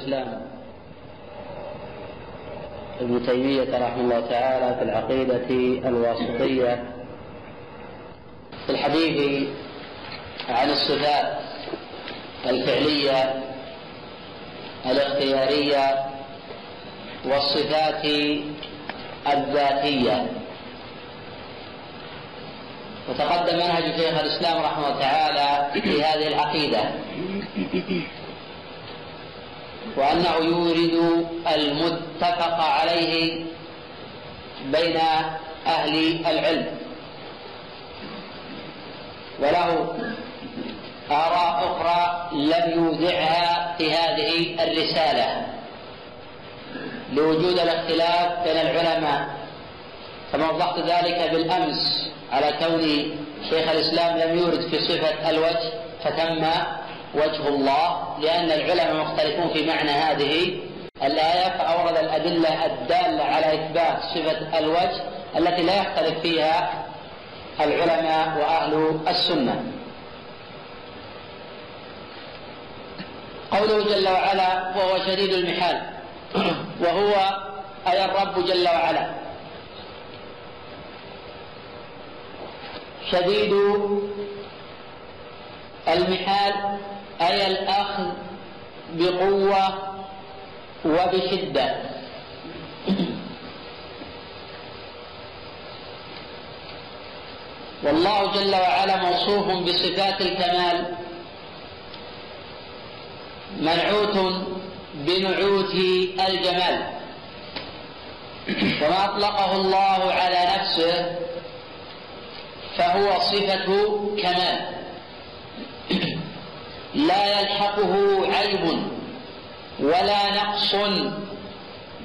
الإسلام. ابن تيمية رحمه الله تعالى في العقيدة الواسطية. في الحديث عن الصفات الفعلية الاختيارية والصفات الذاتية. وتقدم منهج شيخ الإسلام رحمه الله تعالى في هذه العقيدة. وأنه يورد المتفق عليه بين أهل العلم. وله آراء أخرى لم يودعها في هذه الرسالة. لوجود الاختلاف بين العلماء. كما وضحت ذلك بالأمس على كون شيخ الإسلام لم يورد في صفة الوجه فتم وجه الله لأن العلماء مختلفون في معنى هذه الآية فأورد الأدلة الدالة على إثبات صفة الوجه التي لا يختلف فيها العلماء وأهل السنة. قوله جل وعلا وهو شديد المحال وهو أي الرب جل وعلا. شديد المحال أي الأخذ بقوة وبشدة. والله جل وعلا موصوف بصفات الكمال منعوت بنعوت الجمال. وما أطلقه الله على نفسه فهو صفة كمال. لا يلحقه عيب ولا نقص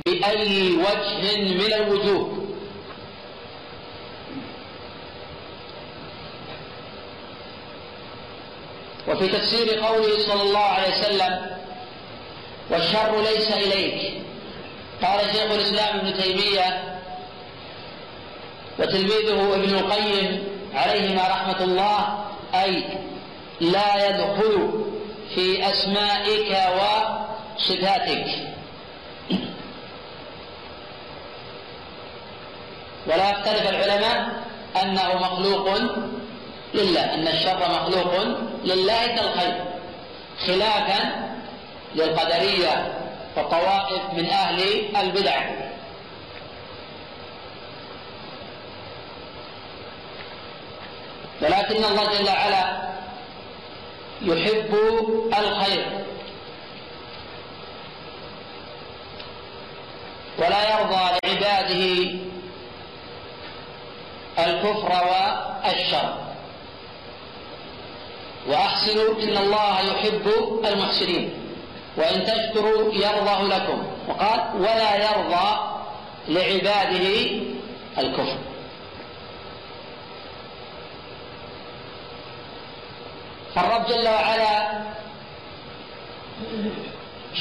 بأي وجه من الوجوه. وفي تفسير قوله صلى الله عليه وسلم والشر ليس إليك. قال شيخ الإسلام ابن تيمية وتلميذه ابن القيم عليهما رحمة الله أي لا يدخل في أسمائك وصفاتك. ولا يختلف العلماء أنه مخلوق لله أن الشر مخلوق لله كالخير خلافا للقدرية وطوائف من أهل البدع. ولكن الله جل وعلا يحب الخير. ولا يرضى لعباده الكفر والشر. وأحسنوا إن الله يحب المحسنين. وإن تشكروا يرضه لكم. وقال ولا يرضى لعباده الكفر. فالرب جل وعلا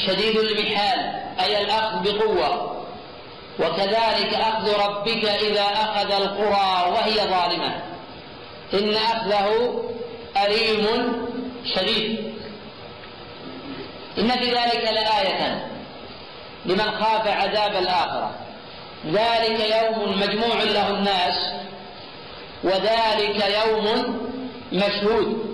شديد المحال أي الأخذ بقوة. وكذلك أخذ ربك إذا أخذ القرى وهي ظالمة. إن أخذه أليم شديد. إن في ذلك لآية لمن خاف عذاب الآخرة. ذلك يوم مجموع له الناس وذلك يوم مشهود.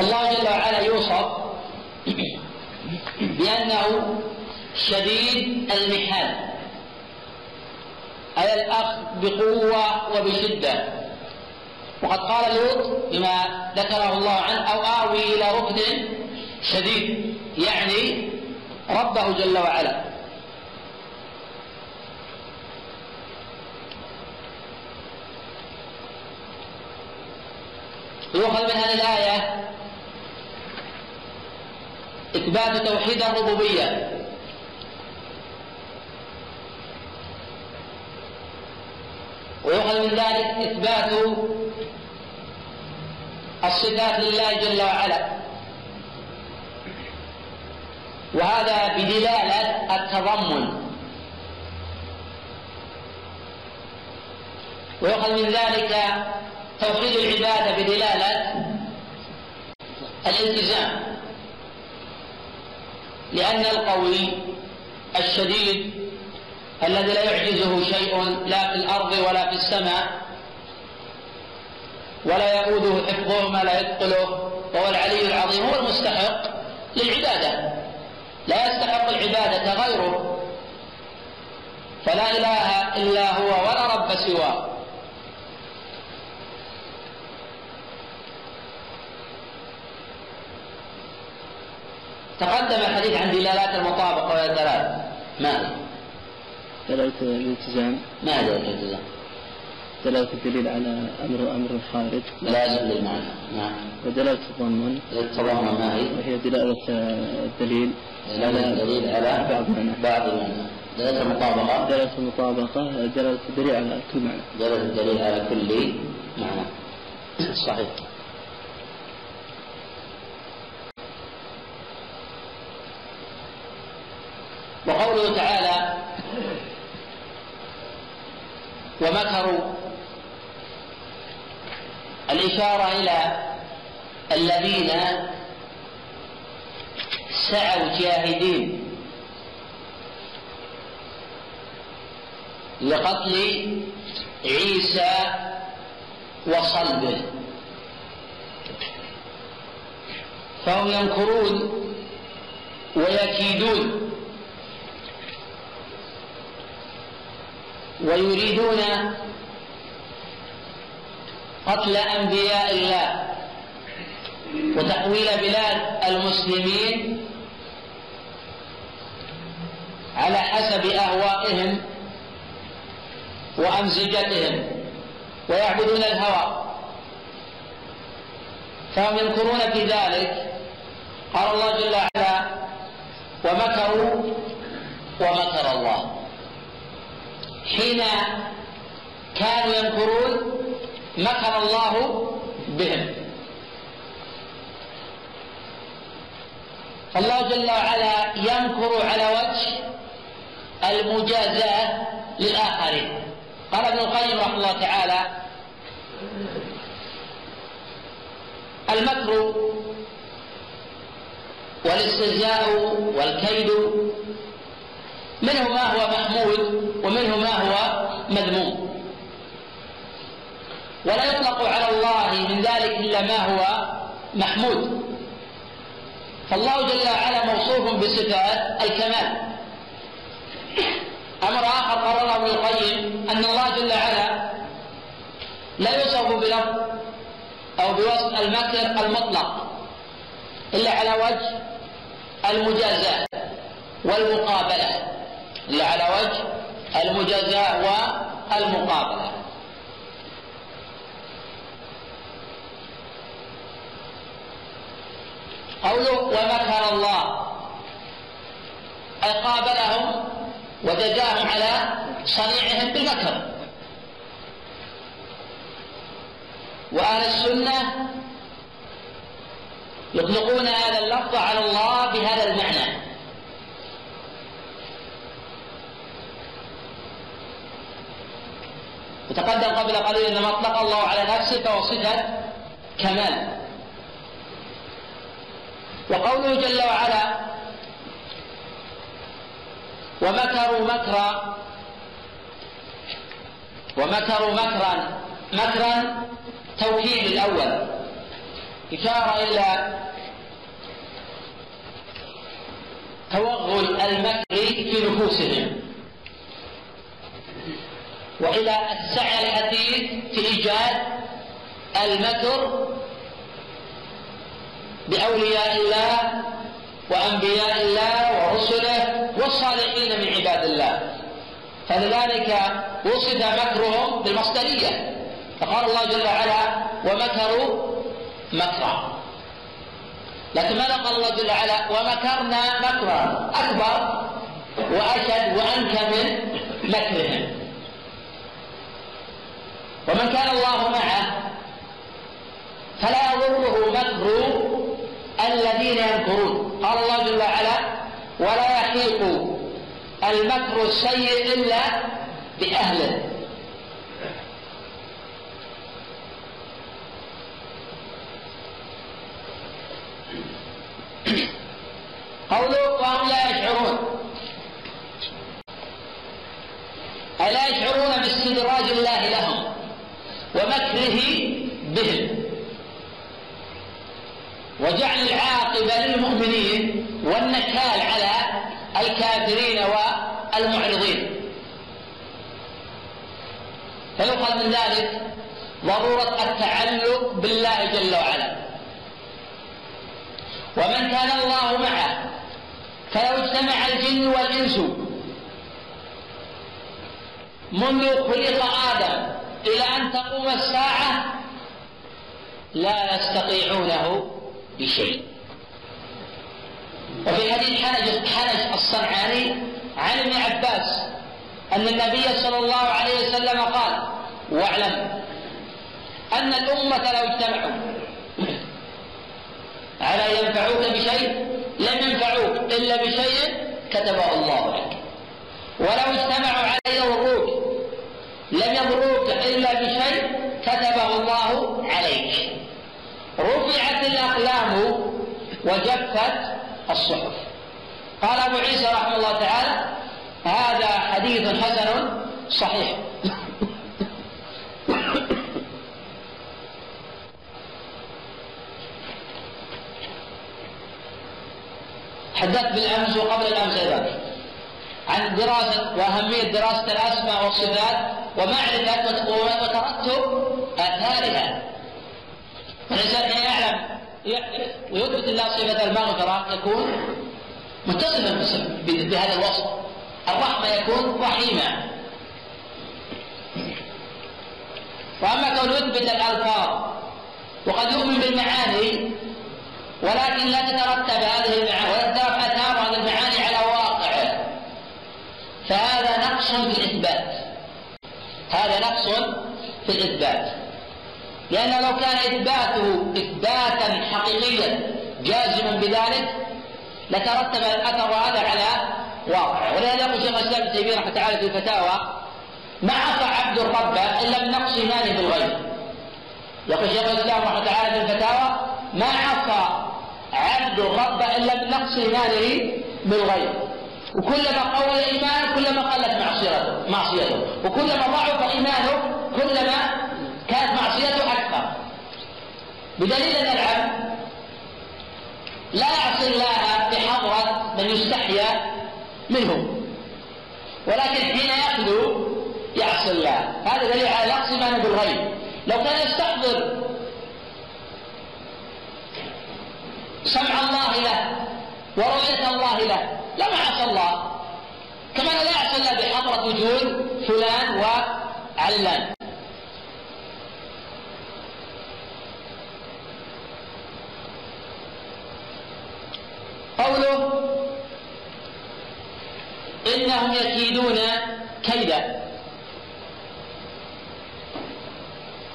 الله جل وعلا يوصف بأنه شديد المحال أي الأخذ بقوة وبشدة. وقد قال لوط بما ذكره الله عنه أو آوي إلى ركن شديد يعني ربه جل وعلا. يؤخذ من هذه الآية إثبات توحيد الربوبية. ويؤخذ من ذلك إثبات الصفات لله جل وعلا. وهذا بدلالة التضمن. ويؤخذ من ذلك توحيد العبادة بدلالة الالتزام. لأن القوي الشديد الذي لا يعجزه شيء لا في الأرض ولا في السماء ولا يؤوده حفظهما لا يثقله وهو العلي العظيم هو المستحق للعبادة. لا يستحق العبادة غيره فلا إله إلا هو ولا رب سواه تقدم الحديث عن دلالات المطابقة وهي ثلاث ما هي؟ دلالة الالتزام ما هي الالتزام؟ دلالة الدليل على أمر أمر الخارج. لازم للمعنى نعم ودلالة التضمن التضمن ما هي؟ وهي دلالة الدليل دلالة الدليل على بعض المعنى. بعض المعنى. دلالة المطابقة؟ دلالة المطابقة دلالة الدليل على كل معنى. دلالة الدليل على كل معنى. صحيح. وقوله تعالى ومكروا الإشارة إلى الذين سعوا جاهدين لقتل عيسى وصلبه. فهم يمكرون ويكيدون ويريدون قتل أنبياء الله وتحويل بلاد المسلمين على حسب أهوائهم وأمزجتهم ويعبدون الهوى. فهم ينكرون في ذلك قال الله جل وعلا ومكروا ومكر الله حين كانوا ينكرون مكر الله بهم. فالله جل وعلا يمكر على وجه المجازاة للآخرين. قال ابن القيم رحمه الله تعالى المكر والاستهزاء والكيد منه ما هو محمود ومنه ما هو مذموم. ولا يطلق على الله من ذلك إلا ما هو محمود. فالله جل وعلا موصوف بصفات الكمال. أمر آخر قرره ابن القيم أن الله جل وعلا لا يوصف بلفظ أو بوصف المكر المطلق إلا على وجه المجازاة والمقابلة. إلا على وجه المجازاة والمقابلة. قوله ومكر الله؟ أي قابلهم وجزاهم على صنيعهم بالمكر. وأهل السنة يطلقون هذا اللفظ على الله بهذا المعنى. وتقدم قبل قليل إنما اطلق الله على نفسه فهو صفة كمال. وقوله جل وعلا ومكروا مكرا ومكروا مكرا مكرا توكيد الأول إشارة إلى توغل المكر في نفوسهم وإلى السعي الحثيث في إيجاد المكر بأولياء الله وأنبياء الله ورسله والصالحين من عباد الله. فلذلك وصف مكرهم بالمصدرية. فقال الله جل وعلا ومكروا مكرا. لكن ماذا قال الله جل وعلا؟ ومكرنا مكرا أكبر وأشد وأنكى من مكرهم. ومن كان الله معه فلا يضره مكر الذين يمكرون قال الله جل وعلا ولا يحيق المكر السيء إلا بأهله. قوله وهم لا يشعرون. ألا يشعرون باستدراج الله لهم ومكره بهم. وجعل العاقبة للمؤمنين والنكال على الكافرين والمعرضين. فيؤخذ من ذلك ضرورة التعلق بالله جل وعلا. ومن كان الله معه فلو اجتمع الجن والإنس منذ خلق آدم إلى أن تقوم الساعة لا يستطيعونه بشيء وفي حديث حنج حنج الصنعاني عن ابن عباس أن النبي صلى الله عليه وسلم قال واعلم أن الأمة لو اجتمعوا على ينفعوك بشيء لم ينفعوك إلا بشيء كتبه الله لك. ولو اجتمعوا على يضروك لم يضروك إلا بشيء كتبه الله عليك. رفعت الأقلام وجفت الصحف. قال أبو عيسى رحمه الله تعالى هذا حديث حسن صحيح. حدثت بالأمس وقبل الأمس أيضا عن دراسة وأهمية دراسة الأسماء والصفات ومعرفة وترتب آثارها. الانسان حين يعلم. ويثبت الله صفة المغفره يكون متصفا بهذا الوصف. الرحمة يكون رحيما. وأما كون يثبت الألفاظ وقد يؤمن بالمعاني ولكن لا تترتب هذه المعاني ولا تترتب آثار هذه المعاني على واقعه. فهذا نقص في الإثبات. هذا نقص في الإثبات. لأنه لو كان إثباته إثباتا حقيقيا جازما بذلك لترتب الأثر هذا على واقع. ولهذا يقول شيخ الإسلام ابن تيمية رحمة تعالى في الفتاوى ما عصى عبد الرب إلا من نقص إيمانه بالغيب. يقول شيخ الإسلام رحمة تعالى في الفتاوى ما عصى عبد الرب إلا من نقص إيمانه بالغيب. وكلما قوي إيمانه كلما قلت معصيته معصيته. وكلما ضعف إيمانه كلما كانت معصيته أكثر بدليل أن العبد لا يعصي الله بحضرة من يستحيا منه ولكن حين يخلو يعصي الله. هذا دليل على إيمانه بالغيب. لو كان يستحضر سمع الله له ورؤية الله له لما عصى الله. كما لا يعصي الله بحضرة وجود فلان وعلان. قوله إنهم يكيدون كيدا.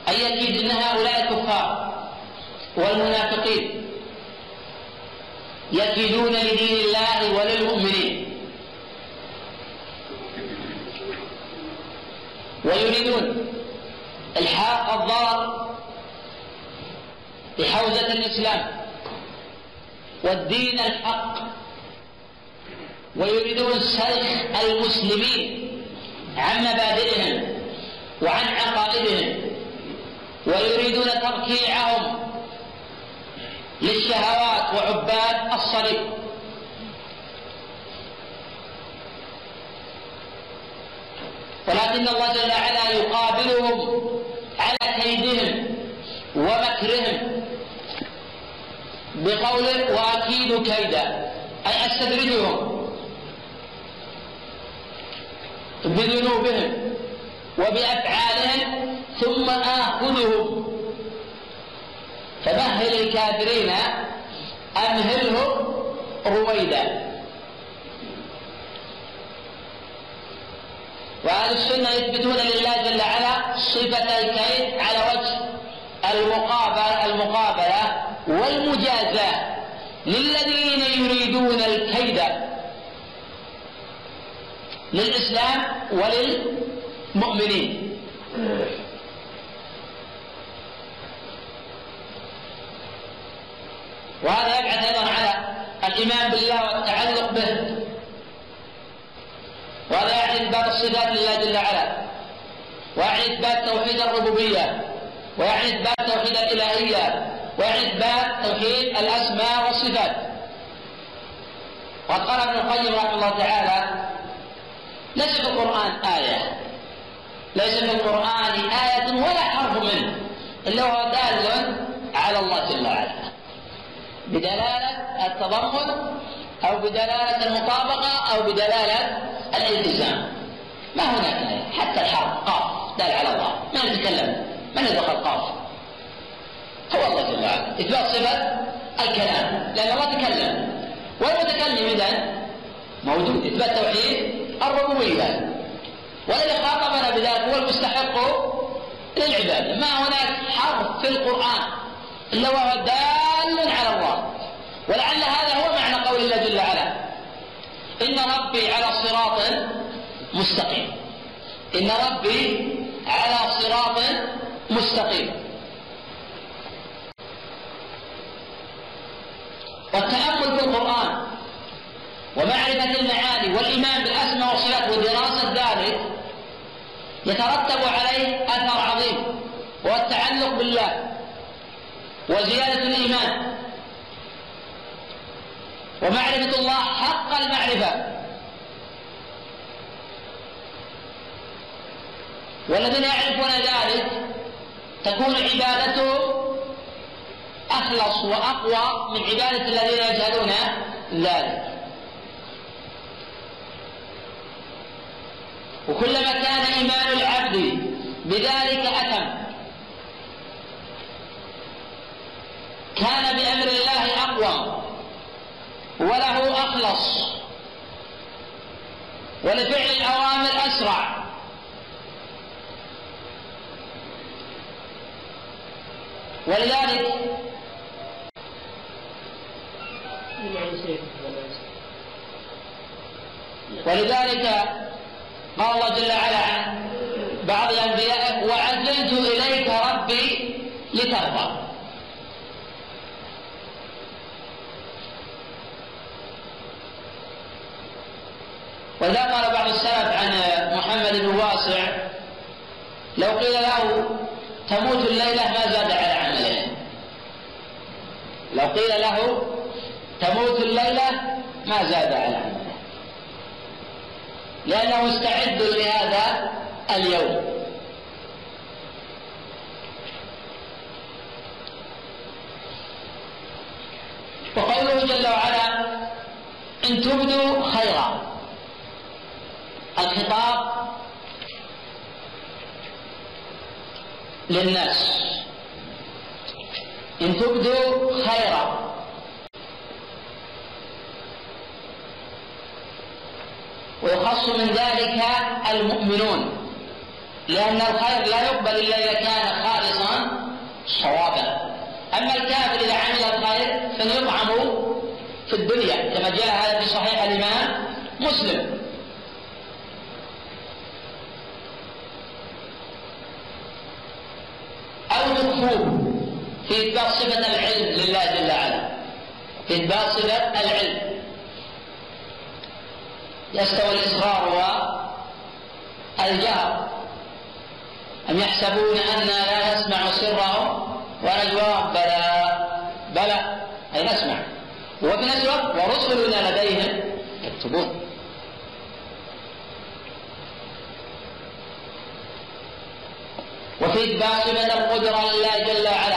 أي يكيد أن هؤلاء الكفار والمنافقين يكيدون لدين الله وللمؤمنين. ويريدون إلحاق الضرر بحوزة الإسلام. والدين الحق. ويريدون سلخ المسلمين عن مبادئهم وعن عقائدهم. ويريدون تركيعهم للشهوات وعباد الصليب. ولكن الله جل وعلا يقابلهم على كيدهم ومكرهم بقوله وأكيد كيدا. أي أستدرجهم؟ بذنوبهم وبأفعالهم ثم آخذهم. فمهل الكافرين امهلهم رويدا؟ وأهل السنة يثبتون لله جل وعلا صفة الكيد على وجه المقابله المقابلة. والمجازاه للذين يريدون الكيد للإسلام وللمؤمنين. وهذا يبعث أيضا على الإيمان بالله والتعلق به. وهذا يعني إثبات الصفات لله جل وعلا. ويعني إثبات توحيد الربوبية. ويعني إثبات توحيد الإلهية. ويعني إثبات توحيد الأسماء والصفات. وقد قال ابن القيم رحمه الله تعالى ليس في القرآن آية. ليس في القرآن آية ولا حرف منه. إلا هو دال على الله جل وعلا. بدلالة التضمن أو بدلالة المطابقة أو بدلالة الالتزام. ما هناك حتى الحرف قاف دال على الله. ما نتكلم من يدخل قاف؟ هو الله جل وعلا إثبات صفة الكلام لأن الله تكلم. والمتكلم إذا؟ موجود. إثبات توحيد الربوبية. والذي خاطبنا بذلك هو المستحق للعبادة ما هناك حرف في القرآن إلا وهو دال على الله. ولعل هذا هو معنى قول الله جل وعلا. إن ربي على صراط مستقيم. إن ربي على صراط مستقيم. والتأمل في القرآن ومعرفة المعاني والإيمان بالأسماء والصفات ودراسة ذلك يترتب عليه أثر عظيم وهو التعلق بالله وزيادة الإيمان. ومعرفة الله حق المعرفة. والذين يعرفون ذلك تكون عبادتهم أخلص وأقوى من عبادة الذين يجهلون ذلك. وكلما كان إيمان العبد بذلك أتم. كان بأمر الله أقوى. وله أخلص. ولفعل الأوامر أسرع. ولذلك ولذلك قال الله جل وعلا عن بعض الأنبياء وعجلت إليك ربي لترضى. ولذا قال بعض السلف عن محمد بن واسع لو قيل له تموت الليلة ما زاد على عمله. لو قيل له تموت الليلة ما زاد على عمله. لأنه مستعد لهذا اليوم. وقوله جل وعلا إن تبدوا خيرا. الخطاب للناس. إن تبدوا خيرا. ويخص من ذلك المؤمنون. لأن الخير لا يقبل إلا إذا كان خالصا صوابا. أما الكافر إذا عمل الخير فليطعم في الدنيا كما جاء هذا في صحيح الإمام مسلم. أو تخفوه في إثبات صفة العلم لله جل وعلا. في إثبات صفة العلم. يستوي الإصرار والجهر أم يحسبون أنا لا نسمع سرهم ونجواهم بلى بلى. أي نسمع. وفي نفس الوقت ورسلنا لديهم يكتبون. وفي إثبات صفة القدرة لله جل وعلا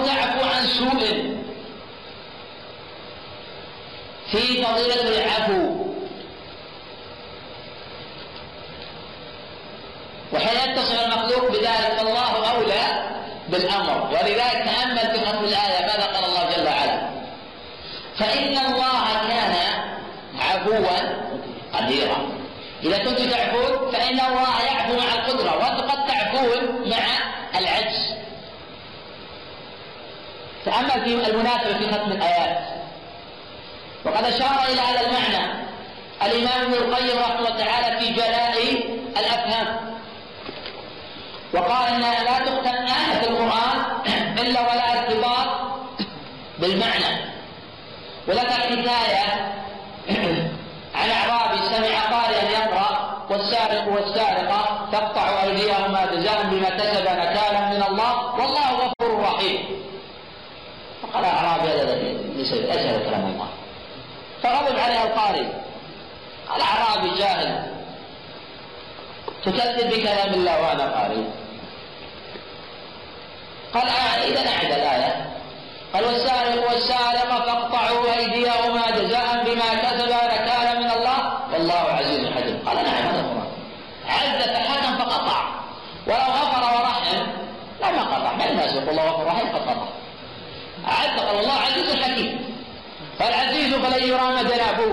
أو تعفو عن سوء. في فضيلة العفو. وحين يتصل المخلوق بذلك فالله أولى بالأمر. ولذلك تأمل في ختم الآية ماذا قال الله جل وعلا؟ فإن الله كان عفوا قديرا. إذا كنتم تعفون فإن الله يعفو مع القدرة. وأنتم قد تعفون مع تأمل في المناسبة في ختم الآيات وقد أشار إلى هذا المعنى الإمام ابن القيم رحمه الله تعالى في جلاء الأفهام وقال إن لا تختم آية القرآن إلا ولا ارتباط بالمعنى وذكر حكاية عن أعرابي سمع قارئا يقرأ والسارق والسارقة تقطع أيديهما جزاء بما كسب نكالا من الله والله غفور رحيم. اعرابي هذا ليس ليس كلام الله. فغضب عليها القارئ. قال اعرابي جاهل. تكذب بكلام الله وأنا قارئ. قال آه إذا اعد الآية. قال والسارق والسارقة فاقطعوا ايديهما جزاء بما كسبا نكالا من الله. والله عزيز حكيم. قال نعم هذا القران عز فحكم فقطع. ولو غفر ورحم لما قطع ما الناس يقول الله غفر رحيم؟ قد قطع. عز قال الله عزيز حكيم فالعزيز فلن يرام جنابه.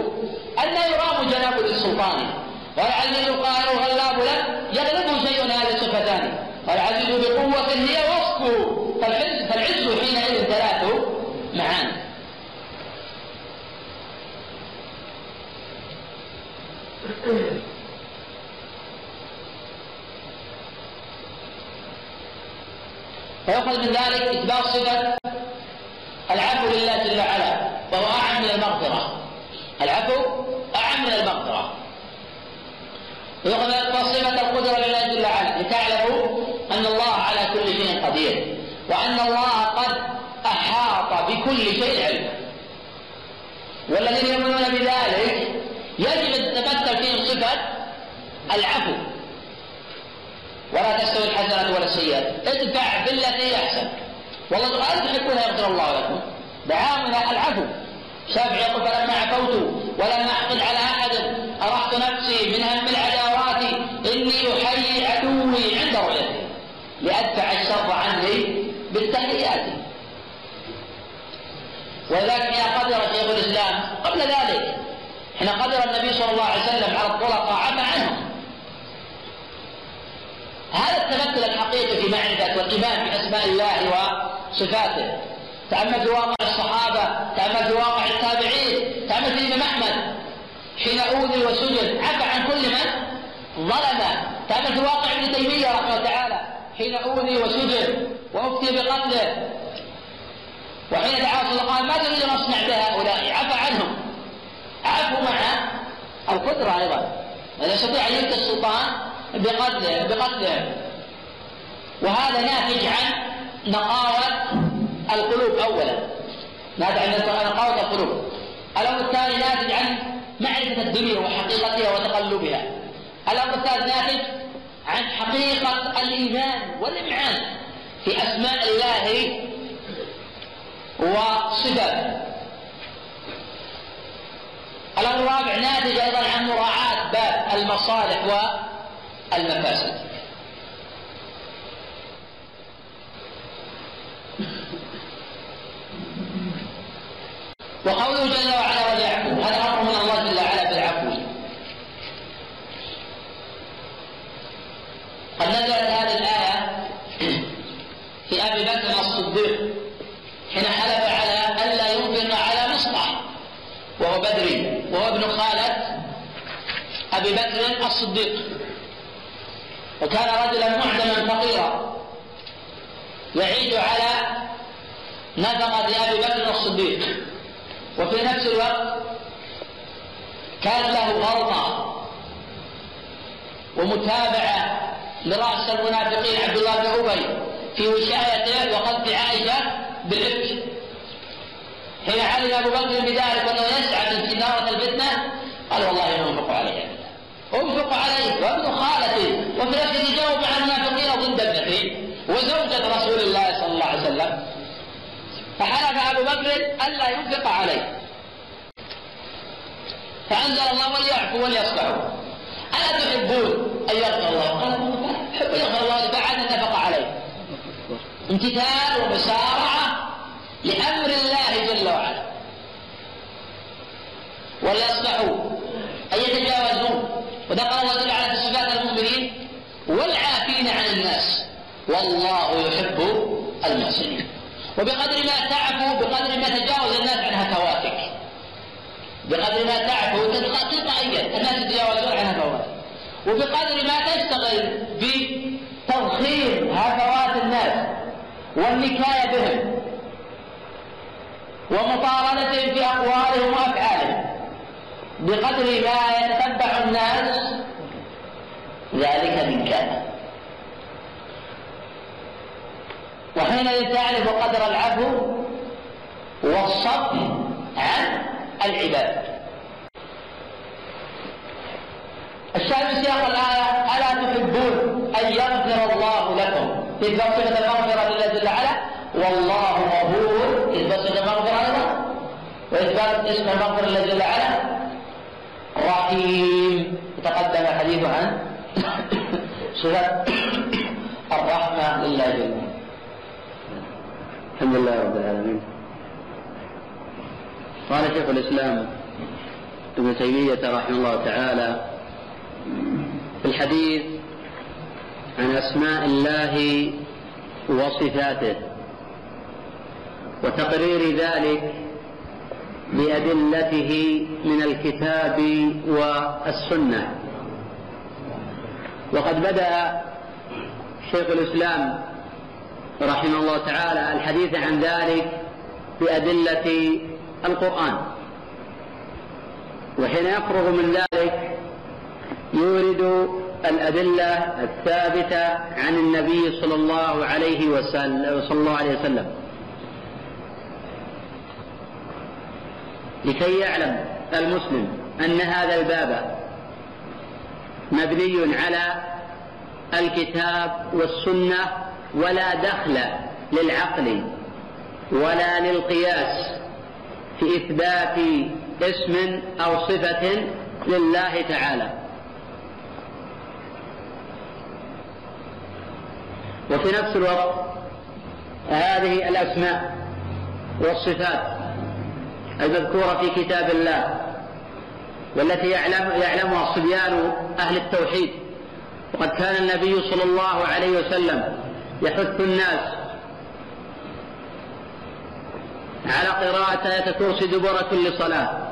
أن يرام جناب للسلطان. والعزيز قال الغلاب له يغلبه شيء هذا صفتان. والعزيز بقوة هي وصفه فالعز فالعز حينئذ ثلاث معاني ويؤخذ من ذلك إثبات صفة العفو لله جل وعلا وهو أعم من المغفرة العفو أعم من المغفرة ويؤخذ إثبات صفة القدرة لله جل وعلا لتعلموا أن الله على كل شيء قدير وأن الله قد أحاط بكل شيء علما والذين يؤمنون بذلك يجب أن تتمثل فيهم صفة العفو. ولا تستوي الحسنة ولا السيئة ادفع بالتي أحسن والله قال تحبون يغفر الله لكم. دعامنا العفو. شافعي يقول فلما عفوت ولم أحقد على أحد. ارحت نفسي من هم العداوات إني أحيي عدوي عند رؤيته لأدفع الشر عني بالتحيات. ولذلك حين قدر شيخ الإسلام قبل ذلك حين قدر النبي صلى الله عليه وسلم على الطلقاء عفى عنهم. هذا التمثل الحقيقي في معرفة والإيمان بأسماء الله وصفاته. تأمل في واقع الصحابة تأمل في واقع التابعين تأمل في الإمام أحمد. حين أوذي وسجن عفى عن كل من ظلم. تأمل في واقع ابن تيمية رحمه الله تعالى. حين أوذي وسجن وأفتي بقتله. وحين عليه وسلم ما تريد أن أصنع بهؤلاء عفى عنهم. عفوا مع القدرة أيضا. لا يستطيع أن يلقي السلطان بقتله بقتله وهذا ناتج عن نقاوة القلوب أولا. ناتج عن نقاوة القلوب. الأمر الثاني ناتج عن معرفة الدنيا وحقيقتها وتقلبها. الأمر الثالث ناتج عن حقيقة الإيمان والإمعان في أسماء الله وصفاته. الأمر الرابع ناتج أيضا عن مراعاة باب المصالح والمفاسد وقوله جل وعلا وليعفو هذا أمر من الله جل وعلا بالعفو؟ قد نزلت هذه الآية في أبي بكر الصديق حين حلف على الا ينفق على مصطح وهو بدري وهو ابن خالة أبي بكر الصديق. وكان رجلا معدما فقيرا. يعيش على نفقة أبي بكر الصديق. وفي نفس الوقت كان له غلطة ومتابعة لرأس المنافقين عبد الله بن أبي في وشايته وقذف عائشة بالإفك حين علم أبو بكر بذلك وأنه يسعى من إدارة الفتنة قال والله أنفق عليه أنفق عليه وابن خالتي. وفي يجاوب مع المنافقين ضد ابنته وزوجة رسول الله صلى الله عليه وسلم. فحلف أبو بكر ألا ينفق عليه. فأنزل الله وليعفوا وليصفحوا. ألا تحبون أن يغفر الله؟ قال أحب يغفر الله بعد نفق عليه. امتثال ومسارعة لأمر الله جل وعلا. وليصفحوا الله جل وعلا في صفات المؤمنين والعافين عن الناس. والله يحب المحسنين. وبقدر ما تعفو بقدر ما تجاوز الناس عن هفواتك. بقدر ما تعفو تلقائيا الناس يتجاوزون عن هفواتك. وبقدر ما تشتغل بتضخيم هفوات الناس والنكاية بهم ومطاردتهم في أقوالهم وأفعالهم. بقدر ما يتتبع الناس ذلك من كان وحينئذ تعرف قدر العفو والصف عن العباد. الشاهد سياق الآية ألا تحبون أن يغفر الله لكم؟ في صفة المغفرة لله جل وعلا والله غفور. إثبات صفة المغفرة أيضا وإثبات اسم المغفرة لله جل وعلا رحيم. تقدم الحديث عن صفة الرحمة لله جل الحمد لله رب العالمين. قال شيخ الإسلام ابن تيمية رحمه الله تعالى في الحديث عن أسماء الله وصفاته وتقرير ذلك بأدلته من الكتاب والسنة. وقد بدأ شيخ الإسلام رحمه الله تعالى الحديث عن ذلك بأدلة القرآن. وحين يفرغ من ذلك يورد الأدلة الثابتة عن النبي صلى الله عليه وسلم صلى الله عليه وسلم. لكي يعلم المسلم أن هذا الباب مبني على الكتاب والسنة ولا دخل للعقل ولا للقياس في إثبات اسم أو صفة لله تعالى. وفي نفس الوقت هذه الأسماء والصفات المذكورة في كتاب الله والتي يعلم يعلمها صبيان أهل التوحيد. وقد كان النبي صلى الله عليه وسلم يحث الناس على قراءة آية الكرسي دبر كل صلاة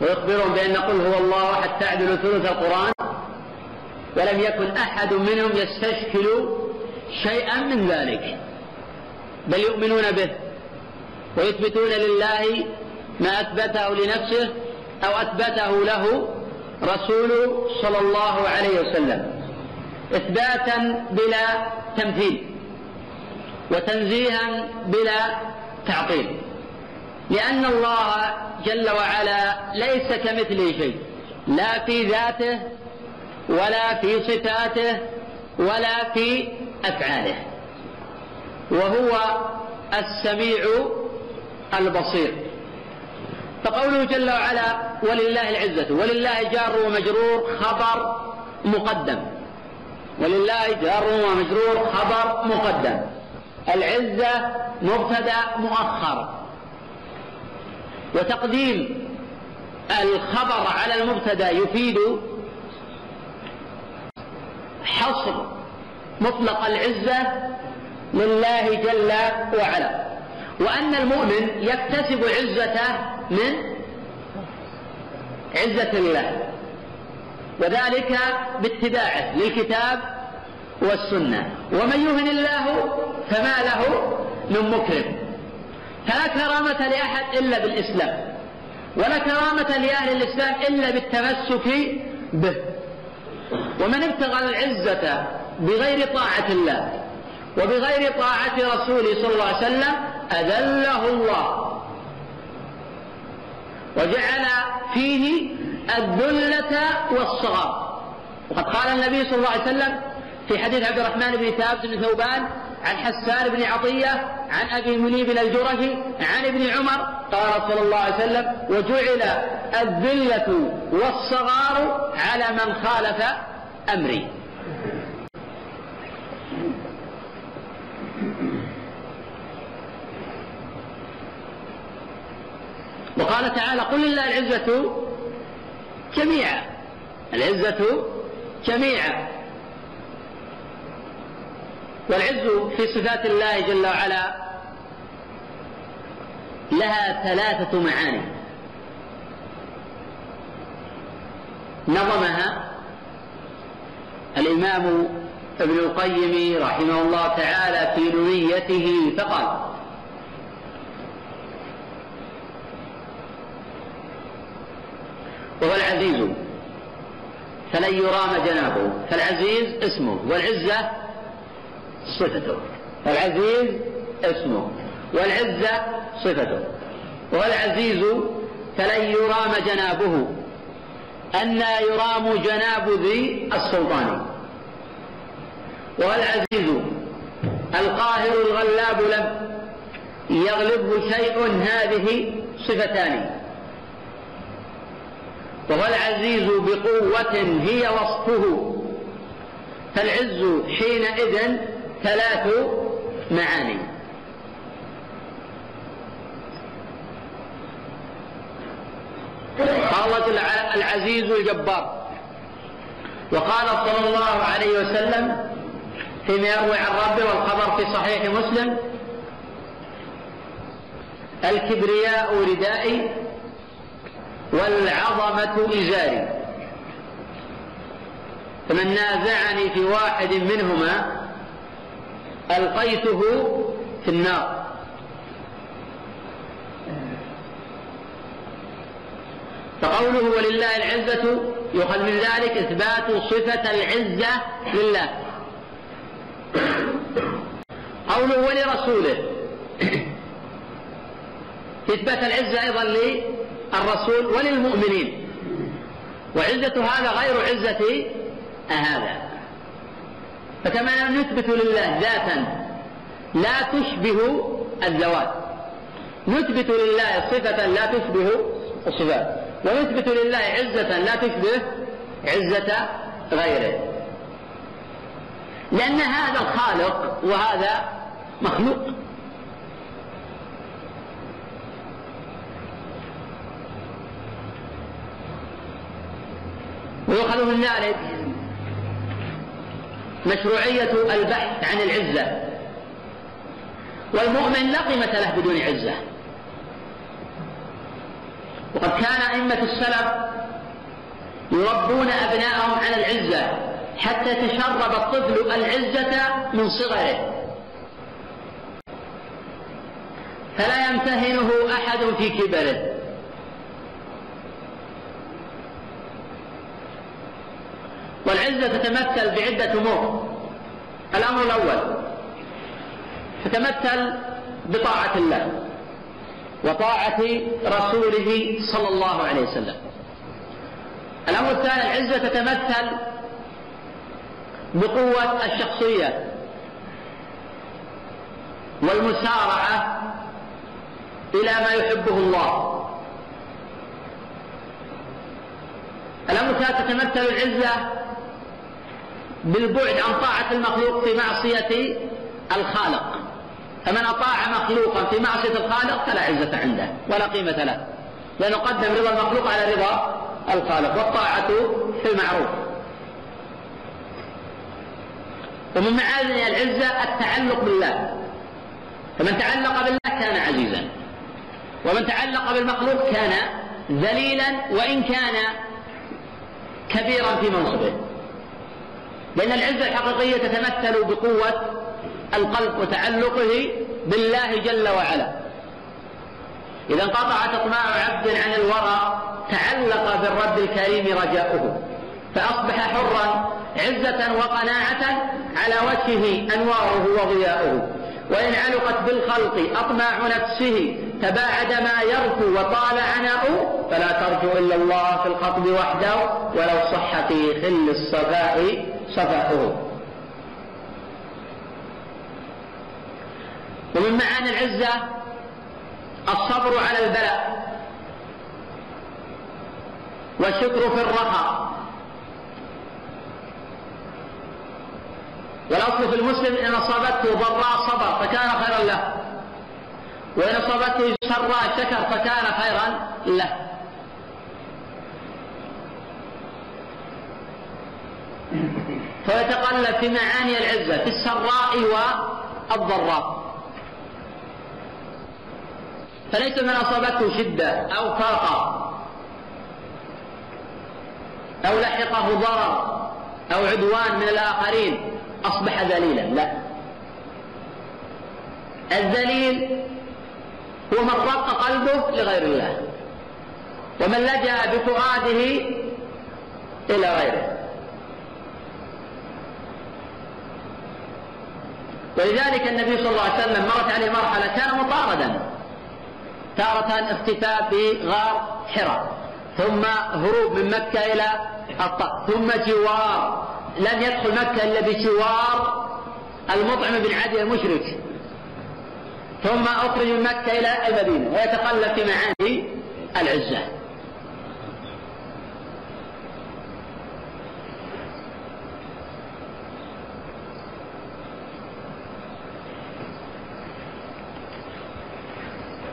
ويخبرهم بأن قل هو الله أحد تعدل ثلث القرآن ولم يكن أحد منهم يستشكل شيئا من ذلك. بل يؤمنون به ويثبتون لله ما أثبته لنفسه أو أثبته له رسوله صلى الله عليه وسلم إثباتا بلا تمثيل وتنزيها بلا تعطيل لأن الله جل وعلا ليس كمثله شيء لا في ذاته ولا في صفاته ولا في أفعاله وهو السميع البصير. فقوله جل وعلا ولله العزة ولله جار ومجرور خبر مقدم. ولله جار ومجرور خبر مقدم. العزة مبتدأ مؤخر. وتقديم الخبر على المبتدأ يفيد حصر مطلق العزة لله جل وعلا. وأن المؤمن يكتسب عزته من عزة الله. وذلك باتباعه للكتاب والسنة. ومن يهن الله فما له من مكرم. فلا كرامة لأحد إلا بالإسلام. ولا كرامة لأهل الإسلام إلا بالتمسك به. ومن ابتغى العزة بغير طاعة الله وبغير طاعة رسوله صلى الله عليه وسلم أذله الله. وجعل فيه الذلة والصغار. وقد قال النبي صلى الله عليه وسلم في حديث عبد الرحمن بن ثابت بن ثوبان عن حسان بن عطية عن أبي منيب الجرشي عن ابن عمر قال صلى الله عليه وسلم وجعل الذلة والصغار على من خالف أمري. وقال تعالى قل لله العزة جميعا. العزة جميعا. والعز في صفات الله جل وعلا لها ثلاثة معاني. نظمها الإمام ابن القيم رحمه الله تعالى في نونيته فقال وهو العزيز. فلن يرام جنابه. فالعزيز اسمه والعزة صفته. العزيز اسمه والعزة صفته. والعزيز فلن يرام جنابه. أن يرام جناب ذي السلطان. والعزيز القاهر الغلاب لم يغلبه شيء هذه صفتان. وهو العزيز بقوة هي وصفه. فالعز حينئذ ثلاث معاني. قال العزيز الجبار. وقال صلى الله عليه وسلم فيما يروي عن ربه والخبر في صحيح مسلم الكبرياء ردائي والعظمة إزاري فمن نازعني في واحد منهما ألقيته في النار. فقوله ولله العزة يؤخذ من ذلك إثبات صفة العزة لله. قوله ولرسوله. إثبات العزة أيضا للرسول وللمؤمنين. وعزة هذا غير عزة هذا فكما نثبت لله ذاتا لا تشبه الذوات نثبت لله صفة لا تشبه الصفات. ونثبت لله عزة لا تشبه عزة غيره. لأن هذا الخالق وهذا مخلوق. من ذلك مشروعية البحث عن العزة. والمؤمن لا قيمة له بدون عزة. وقد كان أئمة السلف يربون أبناءهم على العزة حتى تشرب الطفل العزة من صغره. فلا يمتهنه أحد في كبره. والعزة تتمثل بعدة أمور. الأمر الأول تتمثل بطاعة الله وطاعة رسوله صلى الله عليه وسلم. الأمر الثاني العزة تتمثل بقوة الشخصية والمسارعة إلى ما يحبه الله. الأمر الثالث تتمثل العزة بالبعد عن طاعة المخلوق في معصية الخالق. فمن أطاع مخلوقا في معصية الخالق فلا عزة عنده ولا قيمة له. لأنه قدم رضا المخلوق على رضا الخالق والطاعة في المعروف. ومن معاني العزة التعلق بالله. فمن تعلق بالله كان عزيزا. ومن تعلق بالمخلوق كان ذليلا وإن كان كبيرا في منصبه. لأن العزة الحقيقية تتمثل بقوة القلب وتعلقه بالله جل وعلا. إذا انقطعت إطماع عبد عن الورى تعلق بالرب الكريم رجاؤه. فأصبح حرا عزة وقناعة على وجهه أنواره وضياؤه. وإن علقت بالخلق أطماع نفسه تباعد ما يرثو وطال عناؤه فلا ترجو إلا الله في الخطب وحده ولو صح في خل الصفاء صفاؤه. ومن معاني العزة الصبر على البلاء والشكر في الرخاء. والأصل في المسلم إن أصابته ضراء صبر فكان خيرا له. وإن أصابته سراء شكر فكان خيرا له. فيتقلب في معاني العزة في السراء والضراء. فليس من أصابته شدة أو فاقة أو لحقه ضرر أو عدوان من الآخرين. أصبح ذليلا. لا. الذليل هو من رق قلبه لغير الله. ومن لجأ بفؤاده إلى غيره. ولذلك النبي صلى الله عليه وسلم مرت عليه مرحلة كان مطاردا. تارة اختفاء في غار حراء ثم هروب من مكة إلى الطائف ثم جوار. لم يدخل مكة إلا بجوار المطعم بن عدي المشرك. ثم أخرج من مكة إلى المدينة ويتقلب في معاني العزة.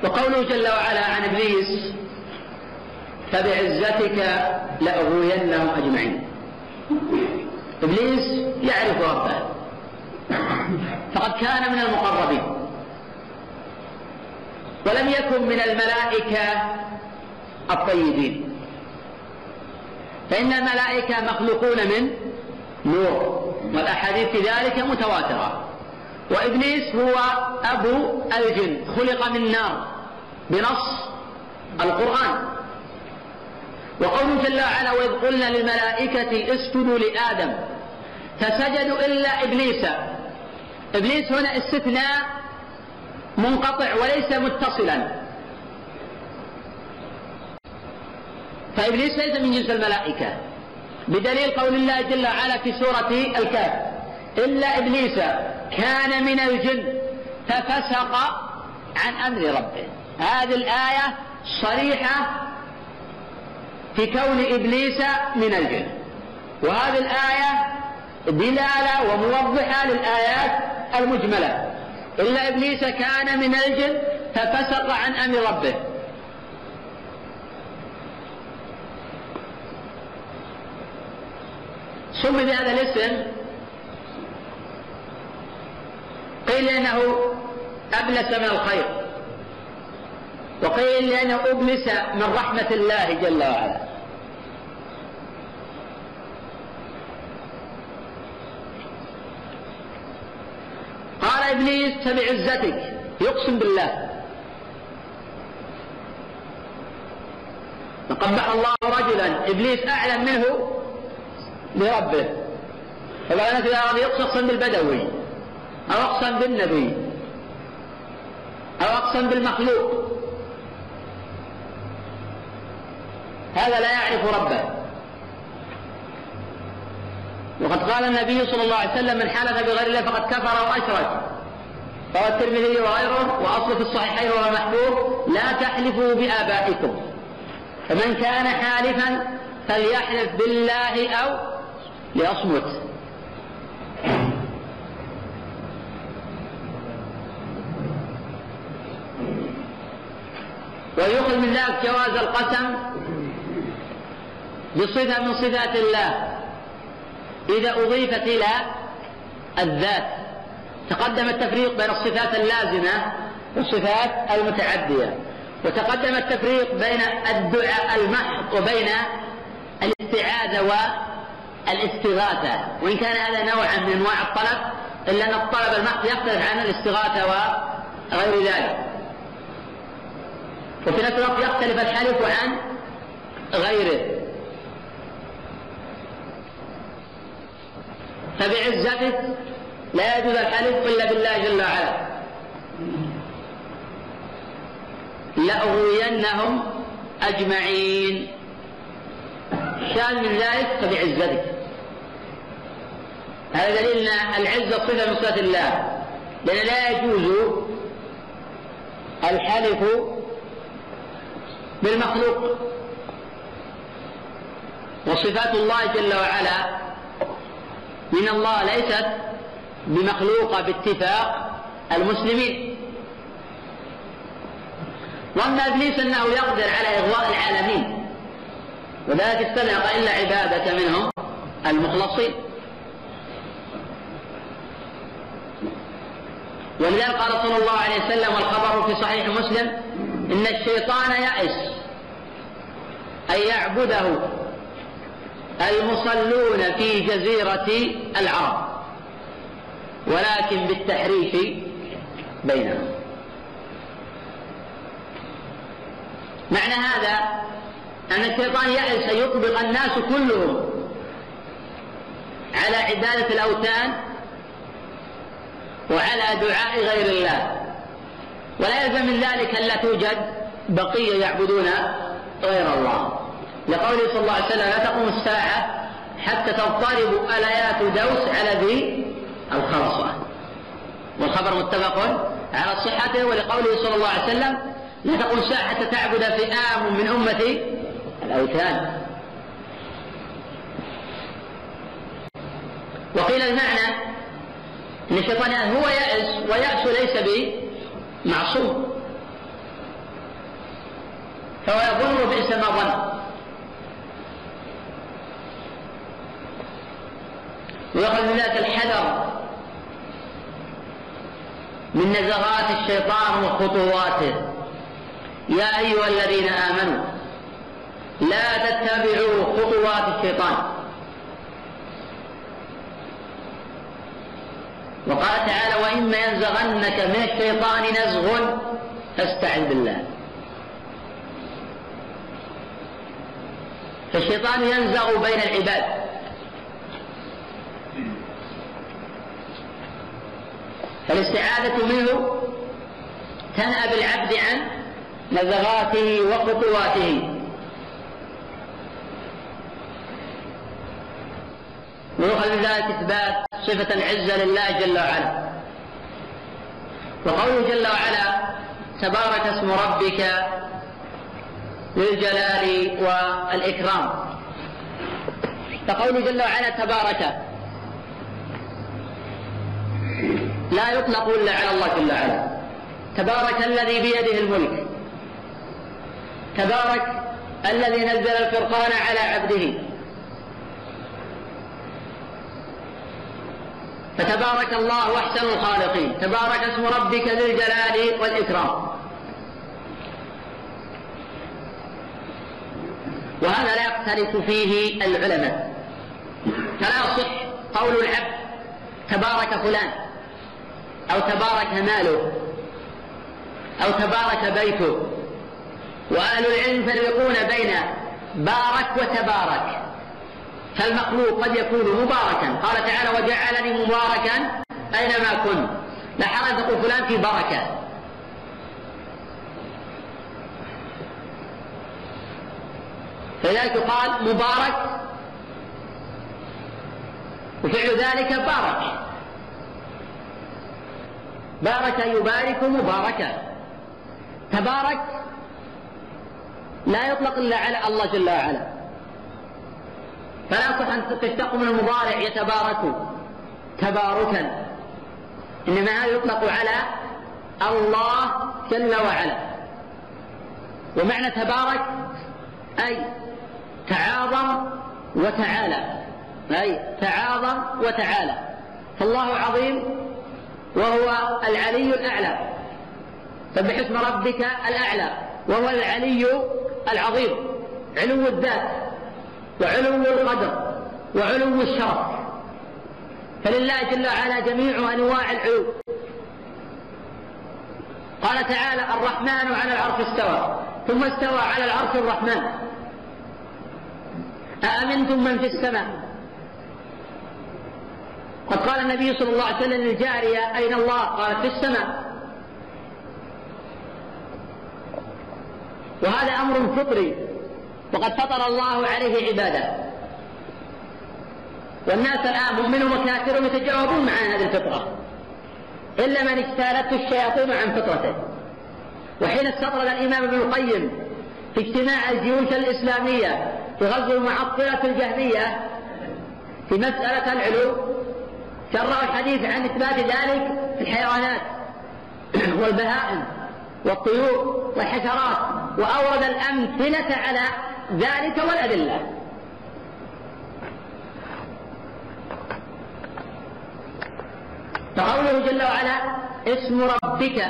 وقوله جل وعلا عن إبليس فبعزتك لأغوينهم أجمعين. إبليس يعرف ربه. فقد كان من المقربين. ولم يكن من الملائكة الطيبين. فإن الملائكة مخلوقون من نور والأحاديث في ذلك متواترة. وإبليس هو أبو الجن خلق من نار بنص القرآن. وقوله جل وعلا وإذ قلنا للملائكة اسجدوا لآدم فسجدوا إلا إبليس. إبليس هنا استثناء منقطع وليس متصلا. فإبليس ليس من جنس الملائكة. بدليل قول الله جل وعلا في سورة الكهف. إلا إبليس كان من الجن ففسق عن أمر ربه. هذه الآية صريحة في كون إبليس من الجن. وهذه الآية دلالة وموضحة للآيات المجملة. إلا إبليس كان من الجن ففسق عن أمر ربه. سمي بهذا الاسم. قيل إنه أبلس من الخير. وقيل لأنه أبلس من رحمة الله جل وعلا. قال إبليس فبعزتك يقسم بالله. قبح الله رجلا. إبليس أعلم منه بربه فبعد الناس إذا أراد يقسم بالبدوي. أو أقسم بالنبي. أو أقسم بالمخلوق. هذا لا يعرف ربه. وقد قال النبي صلى الله عليه وسلم من حلف بغير الله فقد كفر وأشرك. رواه الترمذي وغيره وأصل في الصحيحين وهو محفوظ لا تحلفوا بآبائكم. فمن كان حالفا فليحلف بالله أو ليصمت. ويؤخذ من ذلك جواز القسم بصفة من صفات الله. إذا أضيفت إلى الذات تقدم التفريق بين الصفات اللازمة والصفات المتعدية وتقدم التفريق بين الدعاء المحض وبين الاستعاذة والاستغاثة. وإن كان هذا نوعا من أنواع الطلب إلا أن الطلب المحض يختلف عن الاستغاثة وغير ذلك. وفي نفس الوقت يختلف الحلف عن غيره. فبعزته لا يجوز الحلف إلا بالله جل وعلا. لأغوينهم أجمعين. شان من ذلك؟ فبعزتك هذا دليل أن العزه صفة من صفات الله. لأن لا يجوز الحلف بالمخلوق. وصفات الله جل وعلا من الله ليست بمخلوقة باتفاق المسلمين. وأما إبليس أنه يقدر على إغواء العالمين وذلك استلق الا عبادك منهم المخلصين. ولذلك قال صلى الله عليه وسلم والخبر في صحيح مسلم إن الشيطان يأس أن يعبده المصلون في جزيرة العرب. ولكن بالتحريف بينهم. معنى هذا أن الشيطان يأس أن يطبق الناس كلهم على عبادة الأوثان وعلى دعاء غير الله. ولا يلزم من ذلك ألا توجد بقية يعبدون غير الله. لقوله صلى الله عليه وسلم لا تقوم الساعة حتى تضطرب آليات دوس على ذي الخرصة. والخبر متفق على صحته ولقوله صلى الله عليه وسلم لا تقوم الساعة حتى تعبد فئام من أمتي الأوثان. وقيل المعنى إن الشيطان هو يأس ويأس ليس بمعصوم فهو يظن بئس ما ظن. ويأخذ ذلك الحذر من نزغات الشيطان وخطواته. يا أيها الذين آمنوا لا تتبعوا خطوات الشيطان. وقال تعالى وإما ينزغنك من الشيطان نزغ فاستعذ بالله. فالشيطان ينزغ بين العباد. فالاستعاذة منه تنأى بالعبد عن نزغاته وخطواته. ويؤخذ ذلك إثبات صفة العزة لله جل وعلا. وقوله جل وعلا تبارك اسم ربك للجلال والإكرام. فقوله جل وعلا تبارك. لا يطلق إلا على الله جل وعلا. تبارك الذي بيده الملك. تبارك الذي نزل الفرقان على عبده. فتبارك الله أحسن الخالقين. تبارك اسم ربك ذي الجلال والإكرام. وهذا لا يختلف فيه العلماء. فلا يصح قول العبد تبارك فلان. أو تبارك ماله أو تبارك بيته. وأهل العلم يفرقون بين بارك وتبارك. فالمخلوق قد يكون مباركا. قال تعالى وجعلني مباركا أينما كنت. لا حرج فلان في بركة. فلذلك يقال مبارك. وفعل ذلك بارك. بارك يبارك مباركا. تبارك لا يطلق إلا على الله جل وعلا. فلا يصح أن تشتق من المضارع يتبارك تباركا. إنما هذا يطلق على الله جل وعلا. ومعنى تبارك أي تعاظم وتعالى. أي تعاظم وتعالى. فالله عظيم وهو العلي الأعلى. سبح اسم ربك الأعلى وهو العلي العظيم علو الذات وعلو القدر وعلو الشرف. فلله جل وعلا جميع أنواع العلو. قال تعالى الرحمن على العرش استوى ثم استوى على العرش الرحمن. أأمنتم من في السماء؟ قد قال النبي صلى الله عليه وسلم للجارية أين الله؟ قالت في السماء. وهذا أمر فطري وقد فطر الله عليه عباده. والناس الآن مؤمنهم وكافرهم يتجاوبون مع هذه الفطرة إلا من اجتالته الشياطين عن فطرته. وحين استطرد الإمام ابن القيم في اجتماع الجيوش الإسلامية في غزو المعطلة الجهمية في مسألة العلو شرعوا الحديث عن إثبات ذلك في الحيوانات والبهائم والطيور والحشرات وأورد الأمثلة على ذلك والأدلة. فقوله جل وعلا اسم ربك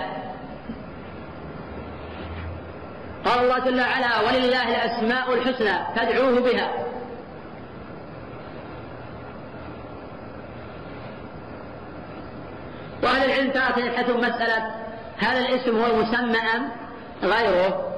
قال الله جل وعلا ولله الأسماء الحسنى فادعوه بها وأهل العلم تارة يبحثون مسألة هذا الاسم هو المسمى أم غيره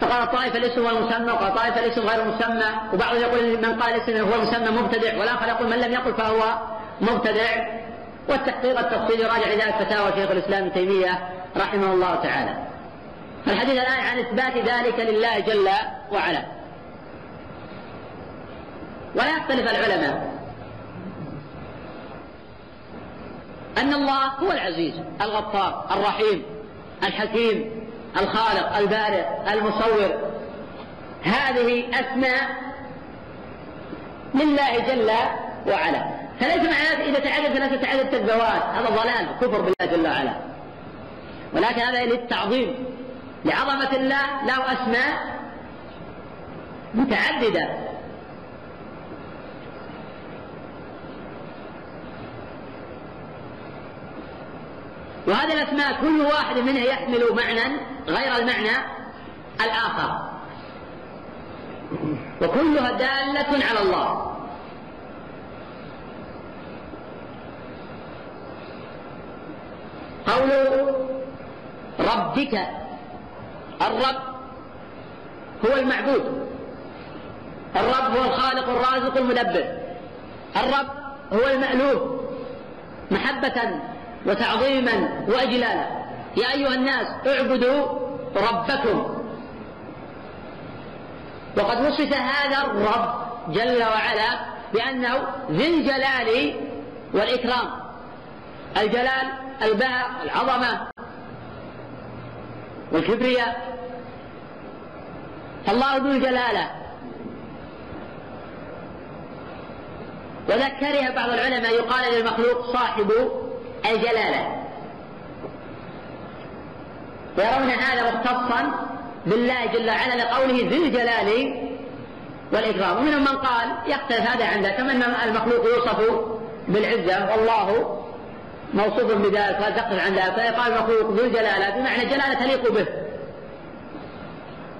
فقال طائفة الاسم هو المسمى وقال طائفة الاسم غير المسمى وبعضهم يقول من قال الاسم هو المسمى مبتدع والآخر يقول من لم يقل فهو مبتدع والتحقيق التفصيلي راجع لذلك فتاوى شيخ الإسلام ابن تيمية رحمه الله تعالى. الحديث الآن عن إثبات ذلك لله جل وعلا. ولا يختلف العلماء أن الله هو العزيز الغفار الرحيم الحكيم الخالق البارئ المصور. هذه أسماء لله جل وعلا. فليس معناته إذا تعدد فلا تتعدد الذوات هذا ضلال كفر بالله جل وعلا. ولكن هذا للتعظيم لعظمة الله له أسماء متعددة. وهذه الأسماء كل واحد منها يحمل معنى غير المعنى الآخر. وكلها دالة على الله. قول ربك الرب هو المعبود. الرب هو الخالق الرازق المدبر. الرب هو المألوف محبة وتعظيما واجلالا يا أيها الناس اعبدوا ربكم. وقد وصف هذا الرب جل وعلا بأنه ذي الجلال والإكرام. الجلال البهاء العظمة. والكبرياء. الله ذو الجلالة. وذكرها بعض العلماء يقال للمخلوق صاحب الجلالة ويرون هذا مختصا بالله جل وعلا لقوله ذي الجلال والإكرام. ومنهم من قال يختلف هذا عن ذلك كما أن المخلوق يوصف بالعزة. والله موصوف بذلك فلا تختلف عن ذلك. فيقال المخلوق ذو الجلالة بمعنى جلالة تليق به.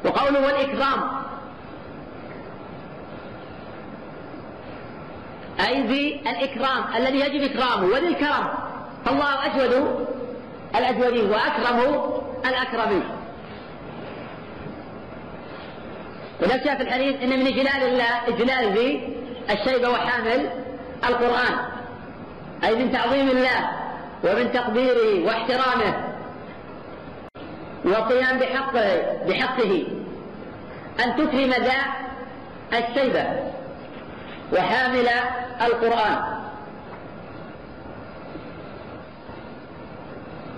وقوله والإكرام. أي ذي الإكرام الذي يجب إكرامه. وذي الكرم فالله أجود الأجودين وأكرم الأكرمين. ولذلك في الحديث إن من إجلال الله إجلال ذي الشيبة وحامل القرآن. أي من تعظيم الله ومن تقديره واحترامه والقيام بحقه بحقه. أن تكرم ذا الشيبة وحامل القرآن.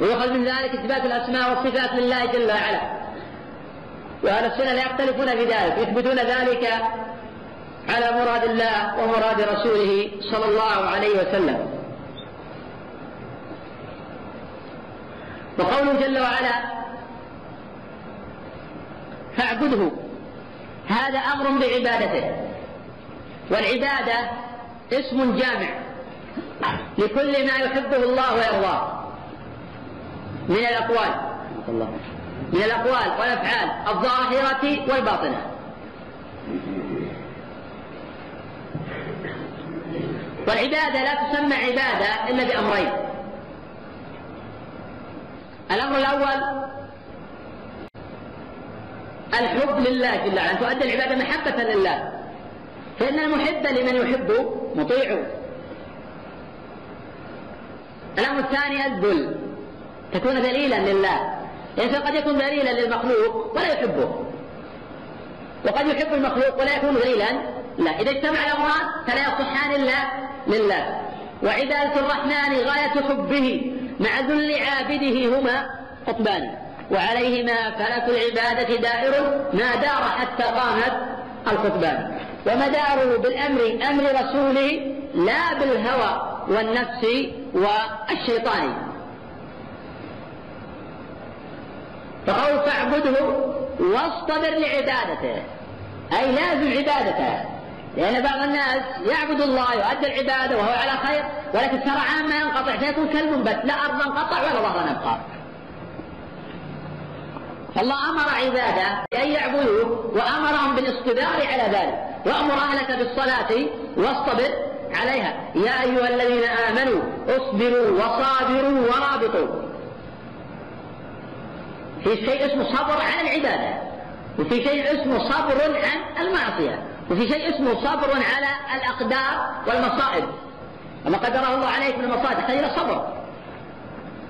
ويؤخذ من ذلك إثبات الأسماء والصفات لله جل وعلا. وأهل السنة لا يختلفون في ذلك يثبتون ذلك على مراد الله ومراد رسوله صلى الله عليه وسلم. وقوله جل وعلا فاعبده هذا أمر بعبادته. والعبادة اسم جامع لكل ما يحبه الله ويرضاه. من الأقوال. من الأقوال والأفعال الظاهرة والباطنة. والعبادة لا تسمى عبادة إلا بأمرين. الأمر الأول الحب لله جل وعلا. تؤدى العبادة محبة لله. فإن المحب لمن يحب مطيع. الأمر الثاني الذل. تكون دليلا لله. الإنسان قد يكون دليلا للمخلوق ولا يحبه. وقد يحب المخلوق ولا يكون دليلا لا. إذا اجتمع الأمران فلا يصحان إلا لله. وعبادة الرحمن غاية حبه مع ذل عابده هما قطبان. وعليهما فلك العبادة دائر ما دار حتى قامت القطبان. ومداره بالأمر أمر رسوله لا بالهوى والنفس والشيطان. فقول فاعبده واصطبر لعبادته. أي لازم عبادته. لأن بعض الناس يعبد الله يؤدي العبادة وهو على خير ولكن سرعان ما ينقطع فيكون كالمنبت لا أرض انقطع ولا ظهر نبقى. فالله أمر عباده بأن يعبدوه وأمرهم بالاصطبار على ذلك. وأمر أهلك بالصلاة واصطبر عليها. يا أيها الذين آمنوا اصبروا وصابروا ورابطوا. في شيء اسمه صبر عن العبادة وفي شيء اسمه صبر عن المعصية وفي شيء اسمه صبر على الأقدار والمصائب. وما قدره الله عليك من المصائب تحتاج إلى صبر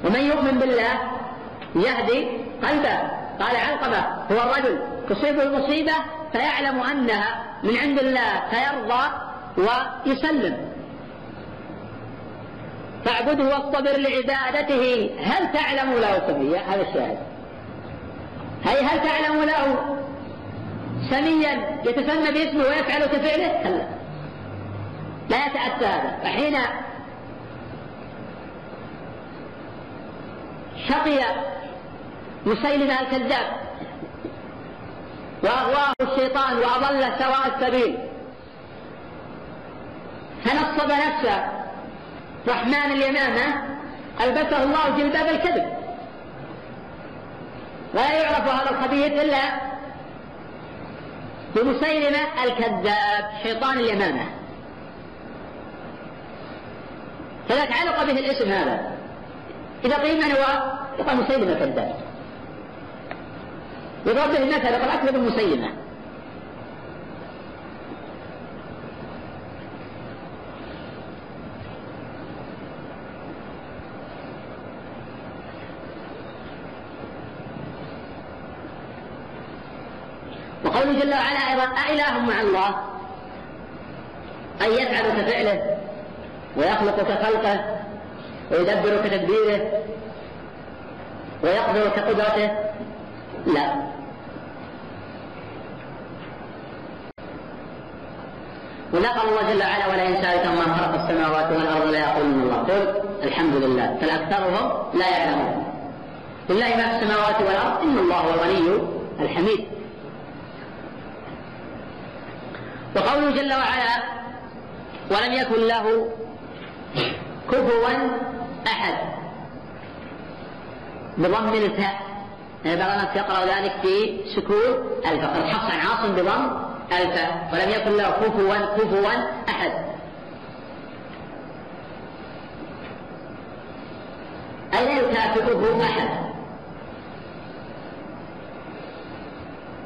ومن يؤمن بالله يهدي قلبه. قال علقمة هو الرجل تصيبه المصيبة فيعلم أنها من عند الله فيرضى ويسلم. فاعبده واصطبر لعبادته هل تعلم له سميا هذا الشاهد. هي هل تعلم له سميا يتسمى باسمه ويفعل كفعله؟ كلا لا يتأتى هذا. فحين شقي مسيلمة الكذاب وأغواه الشيطان وأضل سواء السبيل فنصب نفسه. رحمن اليمامة ألبسه الله جلباب الكذب. ولا يعرف هذا الخبيث إلا بمسيلمة الكذاب شيطان اليمامة. فذلك علق به الاسم هذا. إذا قيل من هو؟ يقال مسيلمة كذاب يضرب به المثل يقول أكذب مسيلمة وقوله جل وعلا أيضا أإله مع الله. أن يفعل كفعله ويخلق كخلقه ويدبر كتدبيره ويقدر كقدرته لا. ولا قال الله جل وعلا ولا سألت ما خلق السماوات والأرض لا يقولون الله. قل الحمد لله. فالأكثرهم لا يعلمون. لله ما في السماوات والأرض إن الله هو الغني الحميد. وقوله جل وعلا ولم يكن له كفوا أحد. بضم الفاء. يعني بعض الناس يقرأ ذلك في سكون الفاء. الحفص عن عاصم بضم الفاء. ولم يكن له كفوا كفوا أحد. أي لا يكافئه أحد؟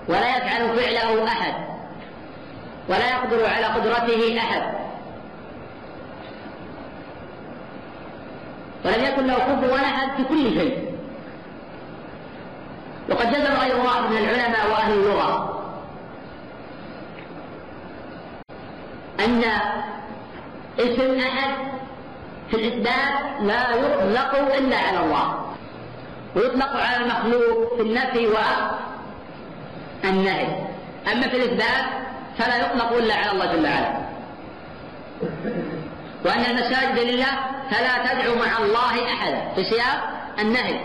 ولا يفعل فعله أحد. ولا يقدر على قدرته أحد. ولم يكن له كفوا أحد في كل شيء. وقد جزم غير واحد من العلماء وأهل اللغة. أن اسم أحد في الإثبات لا يطلق إلا على الله. ويطلق على المخلوق في النفي والنهي. أما في الإثبات فلا يطلق إلا على الله جل وعلا. وأن المساجد لله فلا تدعو مع الله أحدا في سياق النهي.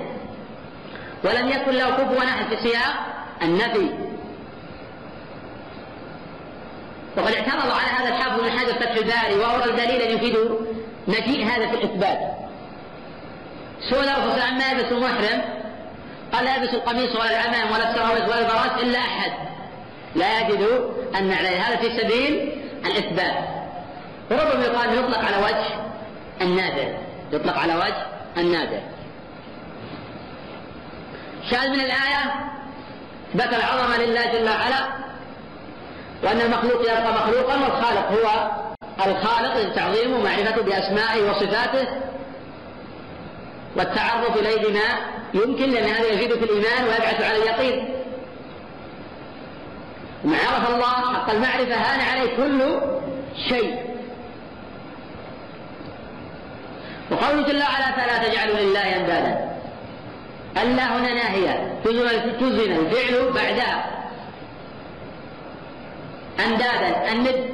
ولم يكن له كفوا أحد في سياق النفي. وقد اعترض على هذا الحافظ بن حجر فتح الباري وأورى دليلا يفيد مجيء هذا في الإثبات. سئل الرسول عما يلبس المحرم قال لا يلبس القميص ولا العمام ولا السراويل ولا البراس إلا أحد. لا يجد أن عليه. هذا في سبيل الإثبات. وربما يقال يطلق على وجه النادر. يطلق على وجه النادر. شاهد من الآية؟ إثبات العظمة لله جل وعلا وأن المخلوق يبقى مخلوقا والخالق هو الخالق تعظيمه ومعرفته بأسمائه وصفاته والتعرف إليه بما يمكن لأن هذا يزيد في الإيمان ويبعث على اليقين. من عرف الله حق المعرفة هان عليه كل شيء. وقوله جل وعلا فلا تجعلوا لله أندادا؟ ألا هنا ناهية. تزن الفعل بعدها. أندادا. الند.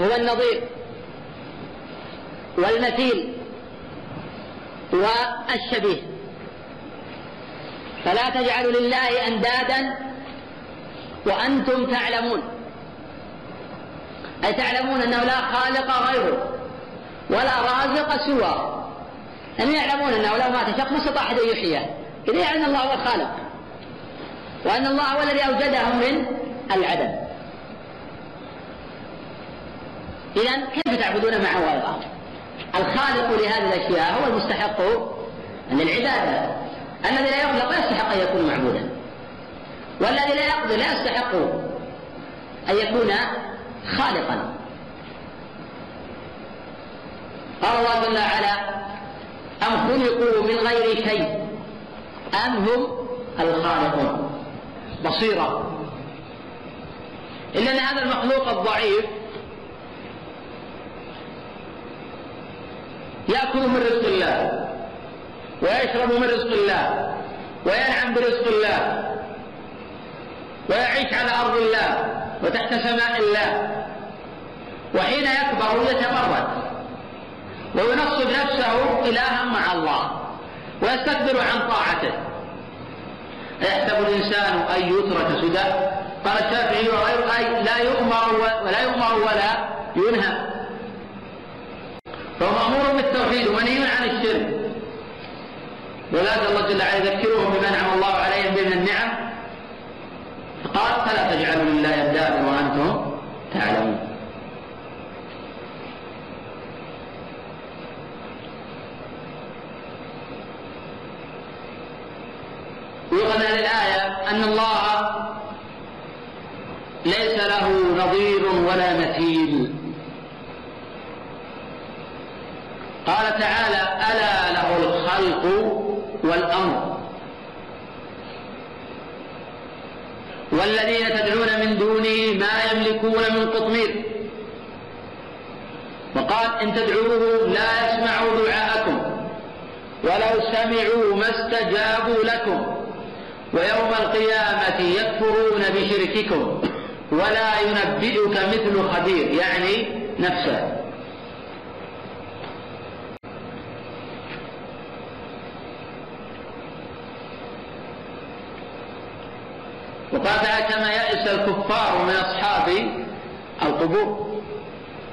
هو النظير. والمثيل. والشبيه. فلا تجعلوا لله أندادا؟ وأنتم تعلمون. أي تعلمون أنه لا خالق غيره ولا رازق سواه. أن يعلمون أنه لو مات شخص ما استطاع أحد أن يحييه؟ إذا يعلم الله هو الخالق. وأن الله هو الذي أوجدهم من العدم. إذا كيف تعبدون معه غيره؟ الخالق لهذه الأشياء هو المستحق للعبادة. الذي لا يخلق لا يستحق أن يكون معبودا. والذي لا يقضي لا يستحق أن يكون خالقا. قال الله جل وعلا أم خلقوا من غير شيء؟ أم هم الخالقون؟ بصيرة. إلا أن هذا المخلوق الضعيف. يأكل من رزق الله ويشرب من رزق الله وينعم برزق الله. ويعيش على أرض الله وتحت سماء الله. وحين يكبر يتمرد وينصب نفسه إلها مع الله. ويستكبر عن طاعته. أيحسب الإنسان أن يترك سدى؟ قال الشافعي وغيره أي لا يؤمر ولا يؤمر ولا ينهى. فهو مأمور بالتوحيد ومنهي عن الشرك. ولذلك الله جل وعلا يذكرهم بما انعم الله عليهم من النعم. فقال فلا تجعلوا لله أندادا وأنتم تعلمون. يؤخذ من الآية أن الله ليس له نظير ولا مثيل. قال تعالى ألا له الخلق والأمر. والذين تدعون من دونه ما يملكون من قطمير. وقال إن تدعوهم لا يسمعوا دعاءكم ولو سمعوا ما استجابوا لكم ويوم القيامة يكفرون بشرككم ولا ينبئك مثل خبير يعني نفسه. وقال كما يأس الكفار من أصحاب القبور.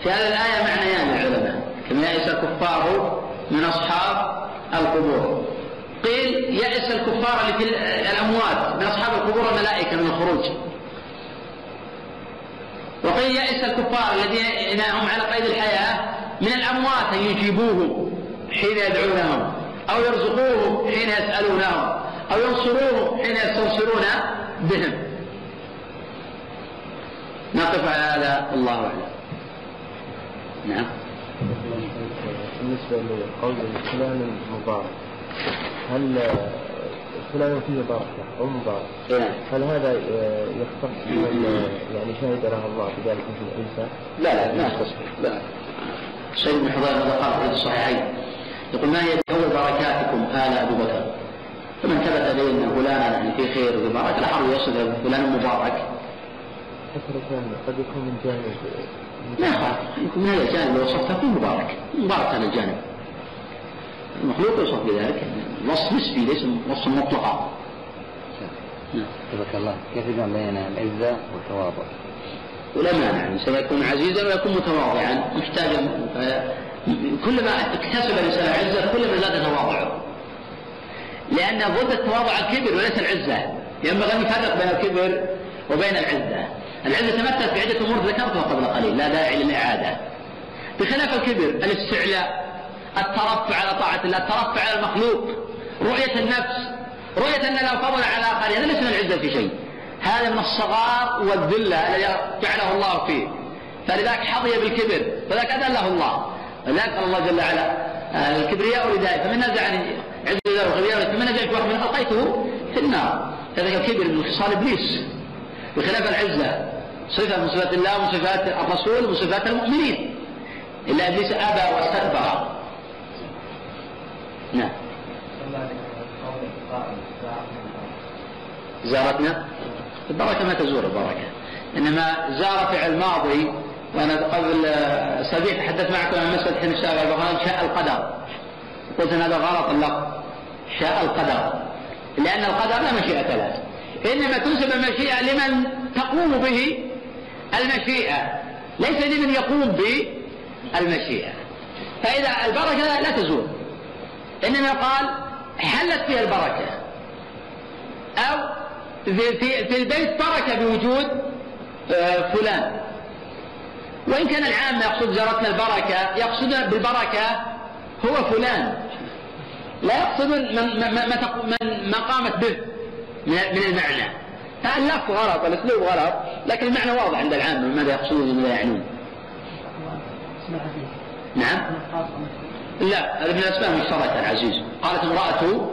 في هذه الآية معنيان للعلماء كما يأس الكفار من أصحاب القبور. قيل يأس الكفار اللي في الأموات من أصحاب القبور الملائكة من الخروج. وقيل يأس الكفار الذين هم على قيد الحياة من الأموات أن يجيبوه حين يدعونهم أو يرزقوه حين يسألونهم أو ينصروه حين يستنصرون بهم. نقف على هذا. الله أعلم. نعم. بالنسبة لقول فلان مبارك هل فلان فيه بركة أو مبارك إيه. هل هذا يختص بمن يعني شهد له الله بذلك مثل عيسى؟ لا لا ما يختص لا. سيد بن حضير هذا قال في الصحيحين. يقول ما هي أول بركاتكم؟ آل أبو بكر. فمن ثبت لي أن فلانا يعني في خير وفي بركة الحر يصل فلان مبارك. قد يكون من جانب لا يخاف يكون من هذا الجانب لو وصفته يكون مبارك. مبارك هذا الجانب. المخلوق يوصف بذلك وصف نسبي ليس وصف مطلقا تبارك الله. كيف يجمع بين العزة والتواضع؟ ولا مانع. الانسان يكون عزيزا ويكون متواضعا. محتاجا كلما اكتسب الإنسان عزة كلما زاد تواضعه لأن ضد التواضع الكبر وليس العزة. ينبغي أن نفرق بين الكبر وبين العزة. العزة تمثل في عده أمور ذكرتها قبل قليل لا داعي للإعادة. بخلاف الكبر الاستعلاء الترفع على طاعة الله الترفع على المخلوق رؤية النفس رؤية أن لو فضل على اخرين هذا ليس من العزة في شيء. هذا من الصغار والذلة الذي جعله الله فيه. فلذلك حظي بالكبر فذاك أذله الله. ولذلك الله جل وعلا الكبرياء ردائي فمن نزعني عز وجل وكبرياء فمن نزعت واحد من ألقيته في النار. كذلك الكبر من خصال إبليس. بخلاف العزة. صفة من صفات الله ومن صفات الرسول ومن صفات المؤمنين. إلا إبليس أبى واستكبر. نعم. زارتنا؟ البركة ما تزور البركة. إنما زار فعل ماضي وأنا قبل أسابيع تحدثت معكم عن مسألة حين البرهان شاء القدر. قلت أن هذا غلط اللفظ شاء القدر. لأن القدر لا مشيئة له. إنما تنسب المشيئة لمن تقوم به المشيئة. ليس لمن يقوم بالمشيئة. فإذا البركة لا تزول. إنما قال حلت فيها البركة. أو في, البيت بركة بوجود فلان. وإن كان العام يقصد زارتنا البركة يقصد بالبركة هو فلان. لا يقصد من, من, من, ما قامت به من المعنى. اللفظ غلط الأسلوب غلط لكن المعنى واضح عند العامة ماذا يقصدون وماذا يعنون. نعم؟ لا هذا من الأسماء المشتركة العزيز. قالت امرأة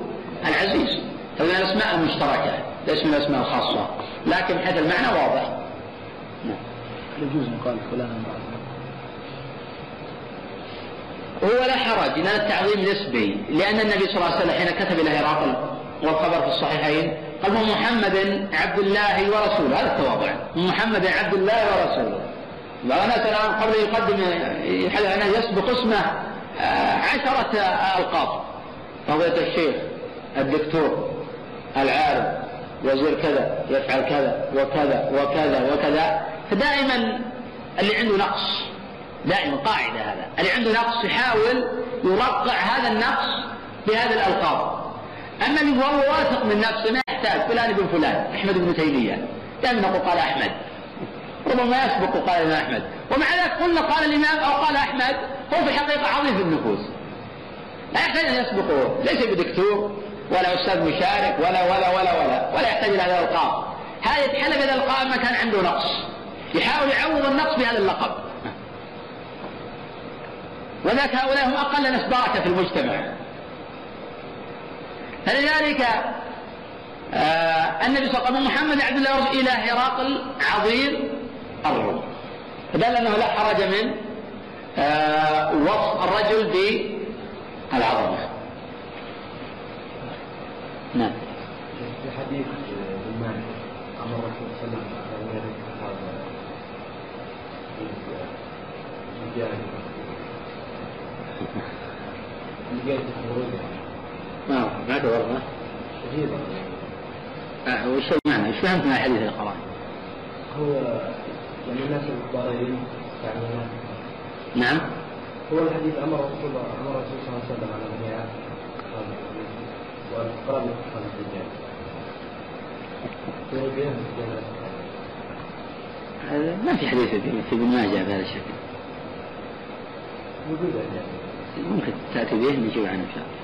العزيز. هذا من الأسماء المشتركة ليس من الأسماء الخاصة. لكن حيث المعنى واضح. نعم. يجوز أن يقال فلان امرأة. هو لا حرج لأن التعظيم نسبي. لأن النبي صلى الله عليه وسلم حين كتب إلى هرقل والخبر في الصحيحين قال من محمد عبد الله ورسوله هذا التواضع محمد عبد الله ورسوله بعض الناس قبل يقدم يسبق اسمه آه، عشرة ألقاب. فضيلة الشيخ الدكتور العالم وزير كذا يفعل كذا وكذا وكذا وكذا. فدائما اللي عنده نقص. دائما قاعدة هذا. اللي عنده نقص يحاول يرقع هذا النقص بهذه الألقاب. أما اللي هو واثق من نفسه ما يحتاج. فلان ابن فلان أحمد بن تيمية. دائما نقول قال أحمد. ربما يسبق قال الإمام أحمد. ومع ذلك قلنا قال الإمام أو قال أحمد هو في الحقيقة عظيم في النفوس. لا يحتاج أن يسبقه. ليس بدكتور ولا أستاذ مشارك ولا ولا ولا ولا ولا يحتاج إلى هذا الألقاب. هذا يتحلى بهذا الألقاب ما كان عنده نقص. يحاول يعوض النقص بهذا اللقب. وذاك هؤلاء هم أقل ناس بركة في المجتمع. فلذلك آه النبي صلى الله عليه وسلم محمد عبد الله ورسول إلى هرقل عظيم الروم. فدل أنه لا حرج من آه وصف الرجل بالعظمة نعم في حديث ابن مالك أمر الرسول صلى الله عليه وسلم أن يرد هذا لقيت خروجها تورطنا شديدة. آه وش المعنى؟ إيش فهمت من الحديث اللي قرأه؟ هو يعني الناس الضارين يعني نعم. هو الحديث أمر رسول الله أمر الرسول صلى الله عليه وسلم على البيع والقرار يدخل الرجال هذا ما في حديث في ابن ماجه بهذا الشكل. موجود يعني. ممكن تأتي به نجيب عنه إن شاء الله.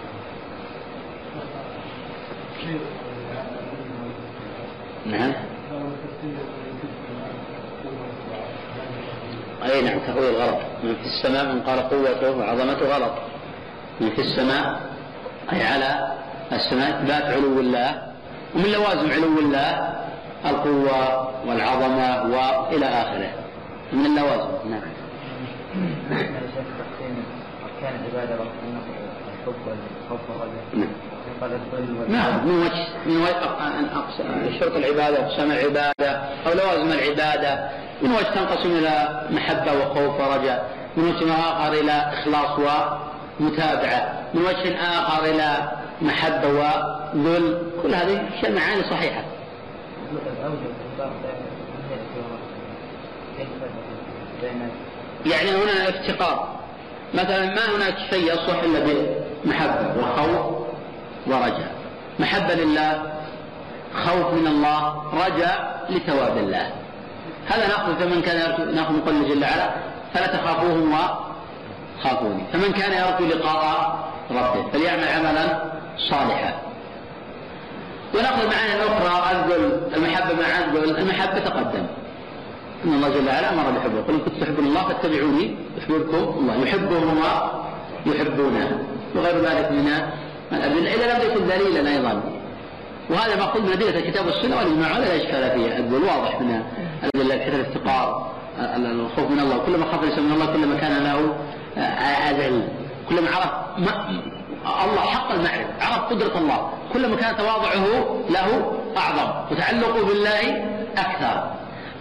نعم. أي نعم تأويل غلط من في السماء من قال قوته وعظمته غلط. من في السماء أي على السماء إثبات علو الله. ومن لوازم علو الله القوة والعظمة وإلى آخره. من اللوازم. نعم. كان العبادة الحب والخوف والرجاء نعم من وجه من وجه شرط العبادة أقسام العبادة أو لوازم العبادة. من وجه تنقسم إلى محبة وخوف ورجاء. من وجه آخر إلى إخلاص ومتابعة من وجه آخر إلى محبة وذل كل هذه معاني صحيحة. يعني هنا افتقار. مثلا ما هناك شيء يصلح إلا بمحبة وخوف ورجاء محبة لله خوف من الله رجاء لثواب الله. هذا ناخذ فمن كان يرجو ناخذ من قوله جل وعلا فلا تخافوهم وخافوني. فمن كان يرجو لقاء ربه فليعمل عملا صالحا. ونأخذ معاني أخرى اذل المحبة مع اذل المحبة تقدم. إن الله جل وعلا أمر بحبه. قل إن كنتم تحبون الله فاتبعوني يحببكم الله. يحبهم ويحبونه. وغير ذلك من الأدلة. إذا لم يكن دليلا أيضا. وهذا ماخوذ من ادله الكتاب والسنة والإجماع ولا إشكال فيه. الواضح من الأدلة كثر الافتقار الخوف من الله. كلما خاف الإنسان من الله كلما كان له اذل كلما عرف ما الله حق المعرفة. عرف قدرة الله. كلما كان تواضعه له أعظم. وتعلقه بالله أكثر.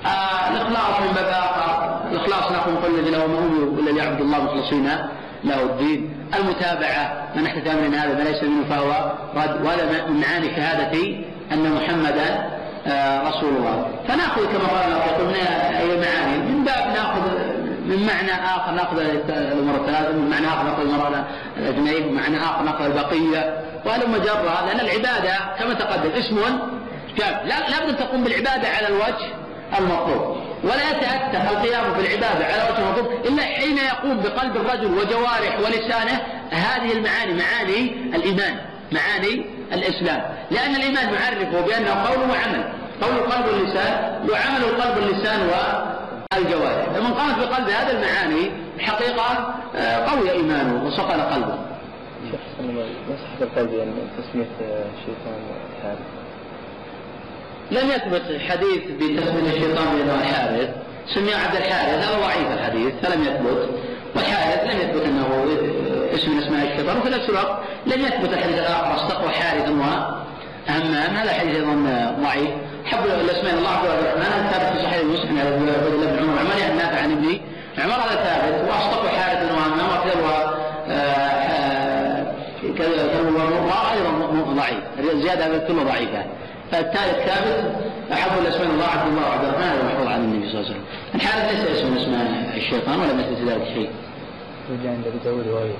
آه الإخلاص من باب آخر. الإخلاص نقول كل الذين هم إلا ليعبد الله مخلصين له الدين. المتابعة من احدث من هذا ما ليس منه فهو رد. وهذا من معاني شهادة أن محمدا آه رسول الله. فنأخذ كما قال من أي معاني. من باب نأخذ من معنى آخر نأخذ الأمور الثلاثة من معنى آخر نأخذ المرأة الأجنبي من معنى آخر نأخذ البقية. وهذا مجرة لأن العبادة كما تقدم اسم جاب لا لابد أن تقوم بالعبادة على الوجه المطلوب. ولا يتأتى القيام بالعبادة على وجه المطلوب إلا حين يقوم بقلب الرجل وجوارح ولسانه. هذه المعاني معاني الإيمان معاني الإسلام. لأن الإيمان نعرفه بأنه قول وعمل. قول القلب واللسان وعمل القلب واللسان الجوارح فمن قامت بقلب هذه المعاني الحقيقة آه، قوي إيمانه وصقل قلبه. شيخ الله مسحة القلب يعني تسمية الشيطان الحارث لم يثبت حديث بتسمية الشيطان بن الحارث سمي عبد الحارث هذا ضعيف الحديث فلم يثبت. والحارث لم يثبت إنه اسم من أسماء الشيطان وفي نفس الوقت لم يثبت الحديث الآخر استقوى حارث وهمام هذا حديث أيضا ضعيف. حب الأسماء الله عبد الرحمن ثابت في صحيح مسلم على عبد الله بن عمر عمر يعني نافع عن ابني عمر هذا ثابت وأستقوى حارث وهمام وكذا كذا كذا أيضا ضعيف الزياده كلها ضعيفة. فالثالث ثابت أحب الاسماء الله عبد الله وعبد الرحمن هذا محفوظ عن النبي صلى الله عليه وسلم. الحارث ليس اسم اسماء الشيطان ولا مثل ذلك شيء. وجاء عند أبي داود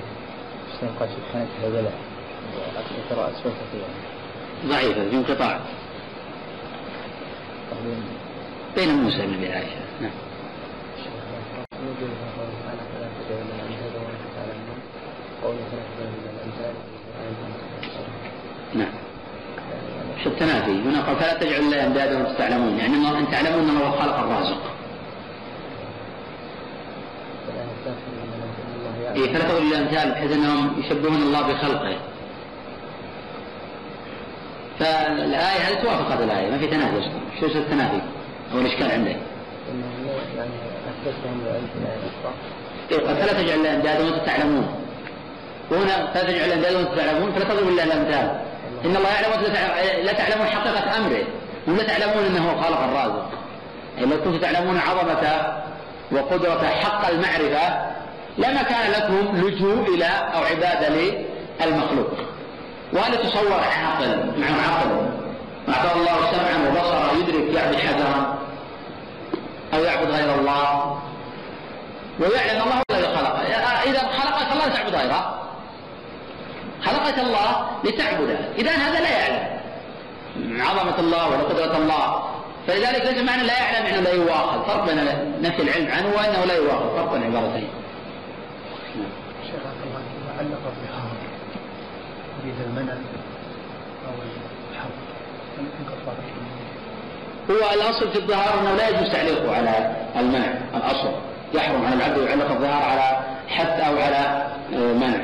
حسين قال سبحانك هذا ترى اسفل كثيرا ضعيفة في انقطاع. بين موسى بن عائشة. نعم. شو التنافي. هنا قال فلا تجعل الله اندادا وأنتم تعلمون. يعني الله ان تعلمون أن الله خلق الرازق. إيه فلا تقول الامثال بحيث أنهم يشبهون الله بخلقه. فالآية هذه توافق هذه الآية ما في تنافي شو اسم التنافي؟ أو الإشكال عندك؟ إيه قال فلا تجعل الله أندادا وأنتم تعلمون. وهنا فلا تجعل الله أندادا وأنتم تعلمون فلا تضربوا الله الأمثال إن الله يعلم وأنتم لا تعلمون حقيقة أمره ولا تعلمون أنه خالق الرازق. يعني لو كنتم تعلمون عظمة وقدرة حق المعرفة لما كان لكم لجوء إلى أو عبادة للمخلوق. وهل يتصور عاقل مع عقل؟ أعطاه الله سمعا وبصرا يدرك يعبد حجرا أو يعبد غير الله. ويعلم الله الذي خلقه إذا خلقك الله تعبد غيره. خلقك الله لتعبده. إذا هذا لا يعلم. عظمة الله ولا قدرة الله. فلذلك ليس معنى لا يعلم إنه لا يواخذ فرق بين نفي العلم عنه وإنه لا يواخذ فرق بين عبارتين. شيخ علق يريد المنع الحظ هو الأصل في الظهار أنه لا يجوز تعليقه على المنع الأصل. يحرم على العبد يعلق الظهار على حث أو على منع.